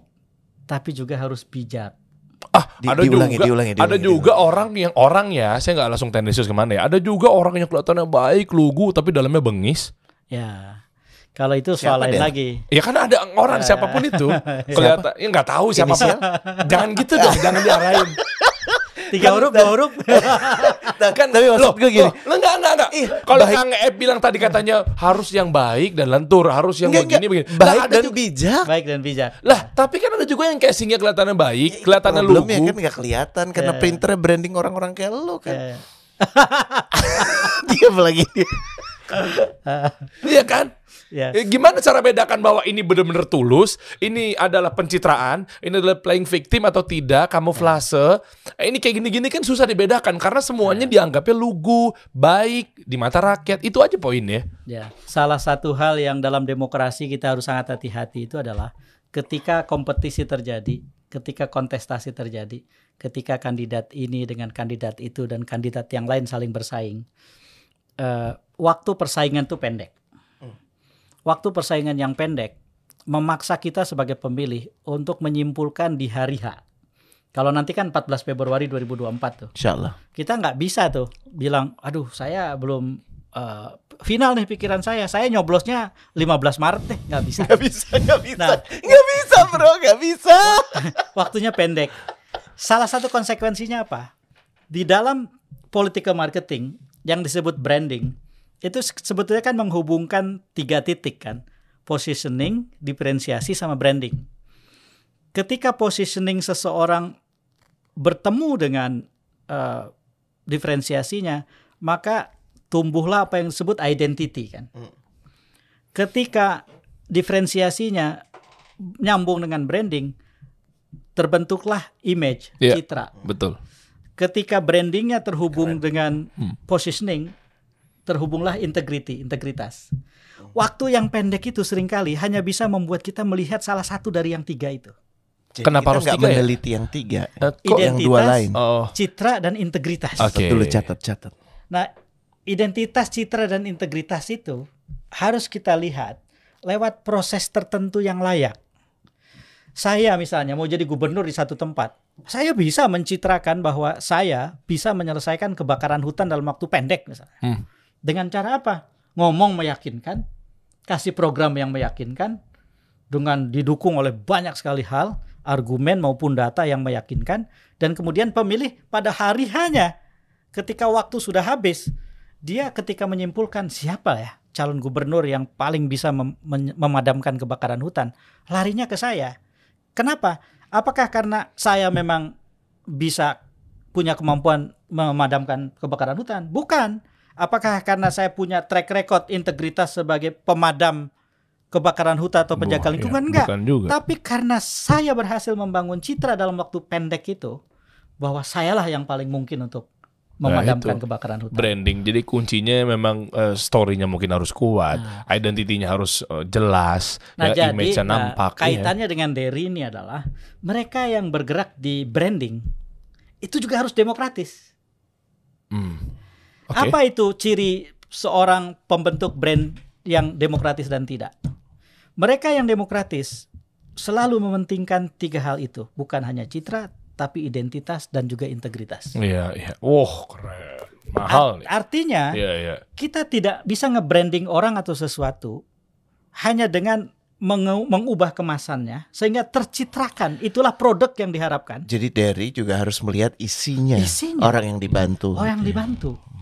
tapi juga harus bijak. Ah, Di- ada diulangi, juga, diulangi, ada diulangi, juga orang yang orang ya, saya nggak langsung tendensius ke mana ya. Ada juga orang yang kelihatannya baik, lugu, tapi dalamnya bengis. Ya. Kalau itu Siapa, soal lain lagi. Ya kan ada orang siapa pun itu kelihatan, ya nggak tahu siapa? Jangan gitu dong, jangan diarahin. Tiga huruf, dua huruf. kan tapi maksud loh, gue gini. loh, lo enggak enggak enggak. Kalau. Kang Ep bilang tadi katanya harus yang baik dan lentur, harus yang Enggak, begini enggak. begini. Baik dan juga- bijak. Baik dan bijak. Lah, tapi kan ada juga yang casingnya kelihatannya baik, kelihatannya lugu. Problemnya kan nggak kelihatan karena Ya. printernya branding orang-orang kayak lo kan. Eh, Diam lagi dia. Iya kan? Ya. Eh, Gimana cara bedakan bahwa ini benar-benar tulus, ini adalah pencitraan, ini adalah playing victim atau tidak, kamuflase. Eh, Ini kayak gini-gini kan susah dibedakan karena semuanya dianggapnya lugu, baik di mata rakyat. Itu aja poinnya. Ya, salah satu hal yang dalam demokrasi kita harus sangat hati-hati itu adalah ketika kompetisi terjadi, ketika kontestasi terjadi, ketika kandidat ini dengan kandidat itu dan kandidat yang lain saling bersaing, eh, waktu persaingan itu pendek. Waktu persaingan yang pendek memaksa kita sebagai pemilih untuk menyimpulkan di hari H. Kalau nanti kan 14 Februari 2024 tuh Insya Allah. kita nggak bisa tuh bilang aduh saya belum eh, final nih pikiran saya saya nyoblosnya 15 Maret deh nggak bisa Gak bisa, gak bisa. Nah. Gak bisa bro, gak bisa. waktunya pendek salah satu konsekuensinya apa di dalam political marketing yang disebut branding itu se- sebetulnya kan menghubungkan tiga titik kan positioning diferensiasi sama branding ketika positioning seseorang bertemu dengan eh, diferensiasinya maka tumbuhlah apa yang disebut identity kan Hmm. ketika diferensiasinya nyambung dengan branding terbentuklah image Iya. citra Betul. ketika brandingnya terhubung dengan Hmm. positioning terhubunglah integrity integritas waktu yang pendek itu sering kali hanya bisa membuat kita melihat salah satu dari yang tiga itu Jadi Kenapa kita harus tiga ya? meneliti yang tiga? Eh, kok Kok yang dua Identitas. lain? Oh, citra dan integritas Oke. Dulu catat-catat. Nah, identitas, citra, dan integritas itu harus kita lihat lewat proses tertentu yang layak. saya misalnya mau jadi gubernur di satu tempat, saya bisa mencitrakan bahwa saya bisa menyelesaikan kebakaran hutan dalam waktu pendek misalnya. Hmm. Dengan cara apa? Ngomong meyakinkan, kasih program yang meyakinkan, dengan didukung oleh banyak sekali hal, argumen maupun data yang meyakinkan, dan kemudian pemilih pada hari hanya ketika waktu sudah habis, dia ketika menyimpulkan siapa ya calon gubernur yang paling bisa mem- memadamkan kebakaran hutan, larinya ke saya. Kenapa? Apakah karena saya memang bisa punya kemampuan memadamkan kebakaran hutan? Bukan. Apakah karena saya punya track record integritas sebagai pemadam kebakaran hutan atau penjaga Wah, lingkungan? iya, Enggak. Juga. Tapi karena saya berhasil membangun citra dalam waktu pendek itu bahwa sayalah yang paling mungkin untuk Nah, memadamkan itu. kebakaran hutan. Branding. Jadi kuncinya memang eh, story-nya mungkin harus kuat, Nah. identitinya harus eh, jelas, Nah, ya, jadi image-nya nah, nampak. iya. kaitannya dengan Derry ini adalah mereka yang bergerak di branding itu juga harus demokratis. Hmm. Oke. Apa itu ciri seorang pembentuk brand yang demokratis dan tidak? Mereka yang demokratis selalu mementingkan tiga hal itu, bukan hanya citra, tapi identitas dan juga integritas. Iya, iya. Wah, keren. Mahal nih. Art- artinya Iya, iya. kita tidak bisa nge-branding orang atau sesuatu hanya dengan menge- mengubah kemasannya sehingga tercitrakan itulah produk yang diharapkan Jadi Derry juga harus melihat isinya, Isinya. orang yang dibantu. oh yang dibantu Iya.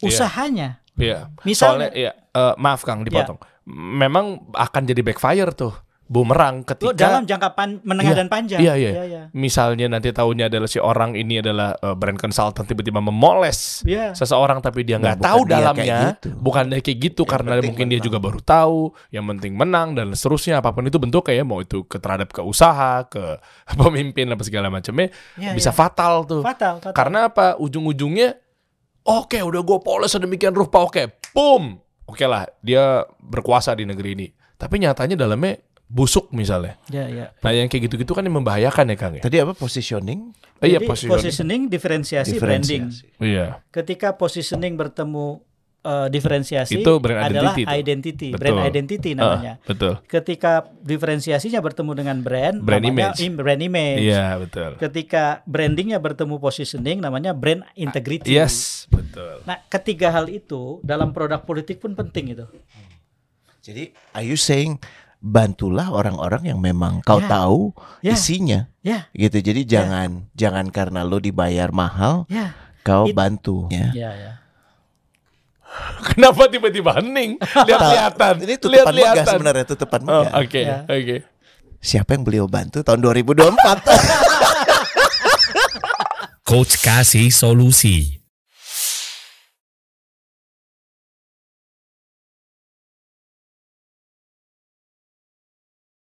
Usahanya Iya. Misalnya- Soalnya, iya, eh, maaf Kang, dipotong. Memang akan jadi backfire tuh, bumerang Oh, ketika dalam jangka pan- menengah Iya, dan panjang iya, iya. iya misalnya nanti tahunya adalah si orang ini adalah eh, brand consultant tiba-tiba memoles Iya. seseorang tapi dia Nah, nggak bukan tahu dia dalamnya, kayak gitu. bukan dia kayak gitu Yang karena mungkin dia menang. juga baru tahu, yang penting menang dan seterusnya apa pun itu bentuk kayak mau itu ke terhadap ke usaha, ke pemimpin apa segala macamnya Iya, bisa iya. fatal tuh. fatal, fatal. Karena apa? Ujung-ujungnya oke udah gue poles sedemikian rupa oke, boom. Oke lah, dia berkuasa di negeri ini. Tapi nyatanya dalamnya busuk misalnya. ya, ya. Nah, yang kayak gitu-gitu kan yang membahayakan ya, Kang ya. Tadi apa positioning? Eh, Iya, positioning. positioning diferensiasi, branding Diferensiasi. Iya. ketika positioning bertemu eh, diferensiasi Itu brand adalah identity identity Betul. brand identity namanya Ah, betul. ketika diferensiasinya bertemu dengan brand, Brand namanya image. im- brand image. Iya, betul. Ketika brandingnya bertemu positioning, namanya brand integrity. Yes, betul. Nah, ketiga hal itu dalam produk politik pun penting itu. Jadi are you saying bantulah orang-orang yang memang kau Ya. tahu Ya. isinya Ya, gitu. Jadi jangan jangan karena lo dibayar mahal ya, kau It- bantu ya. ya, ya. Kenapa tiba-tiba hening? Lihat-lihatan. Ini tutupan megah Lihat-lihatan. sebenarnya tutupan Oh, megah. oke, Ya. oke. Siapa yang beliau bantu tahun 2024? Coach kasih solusi.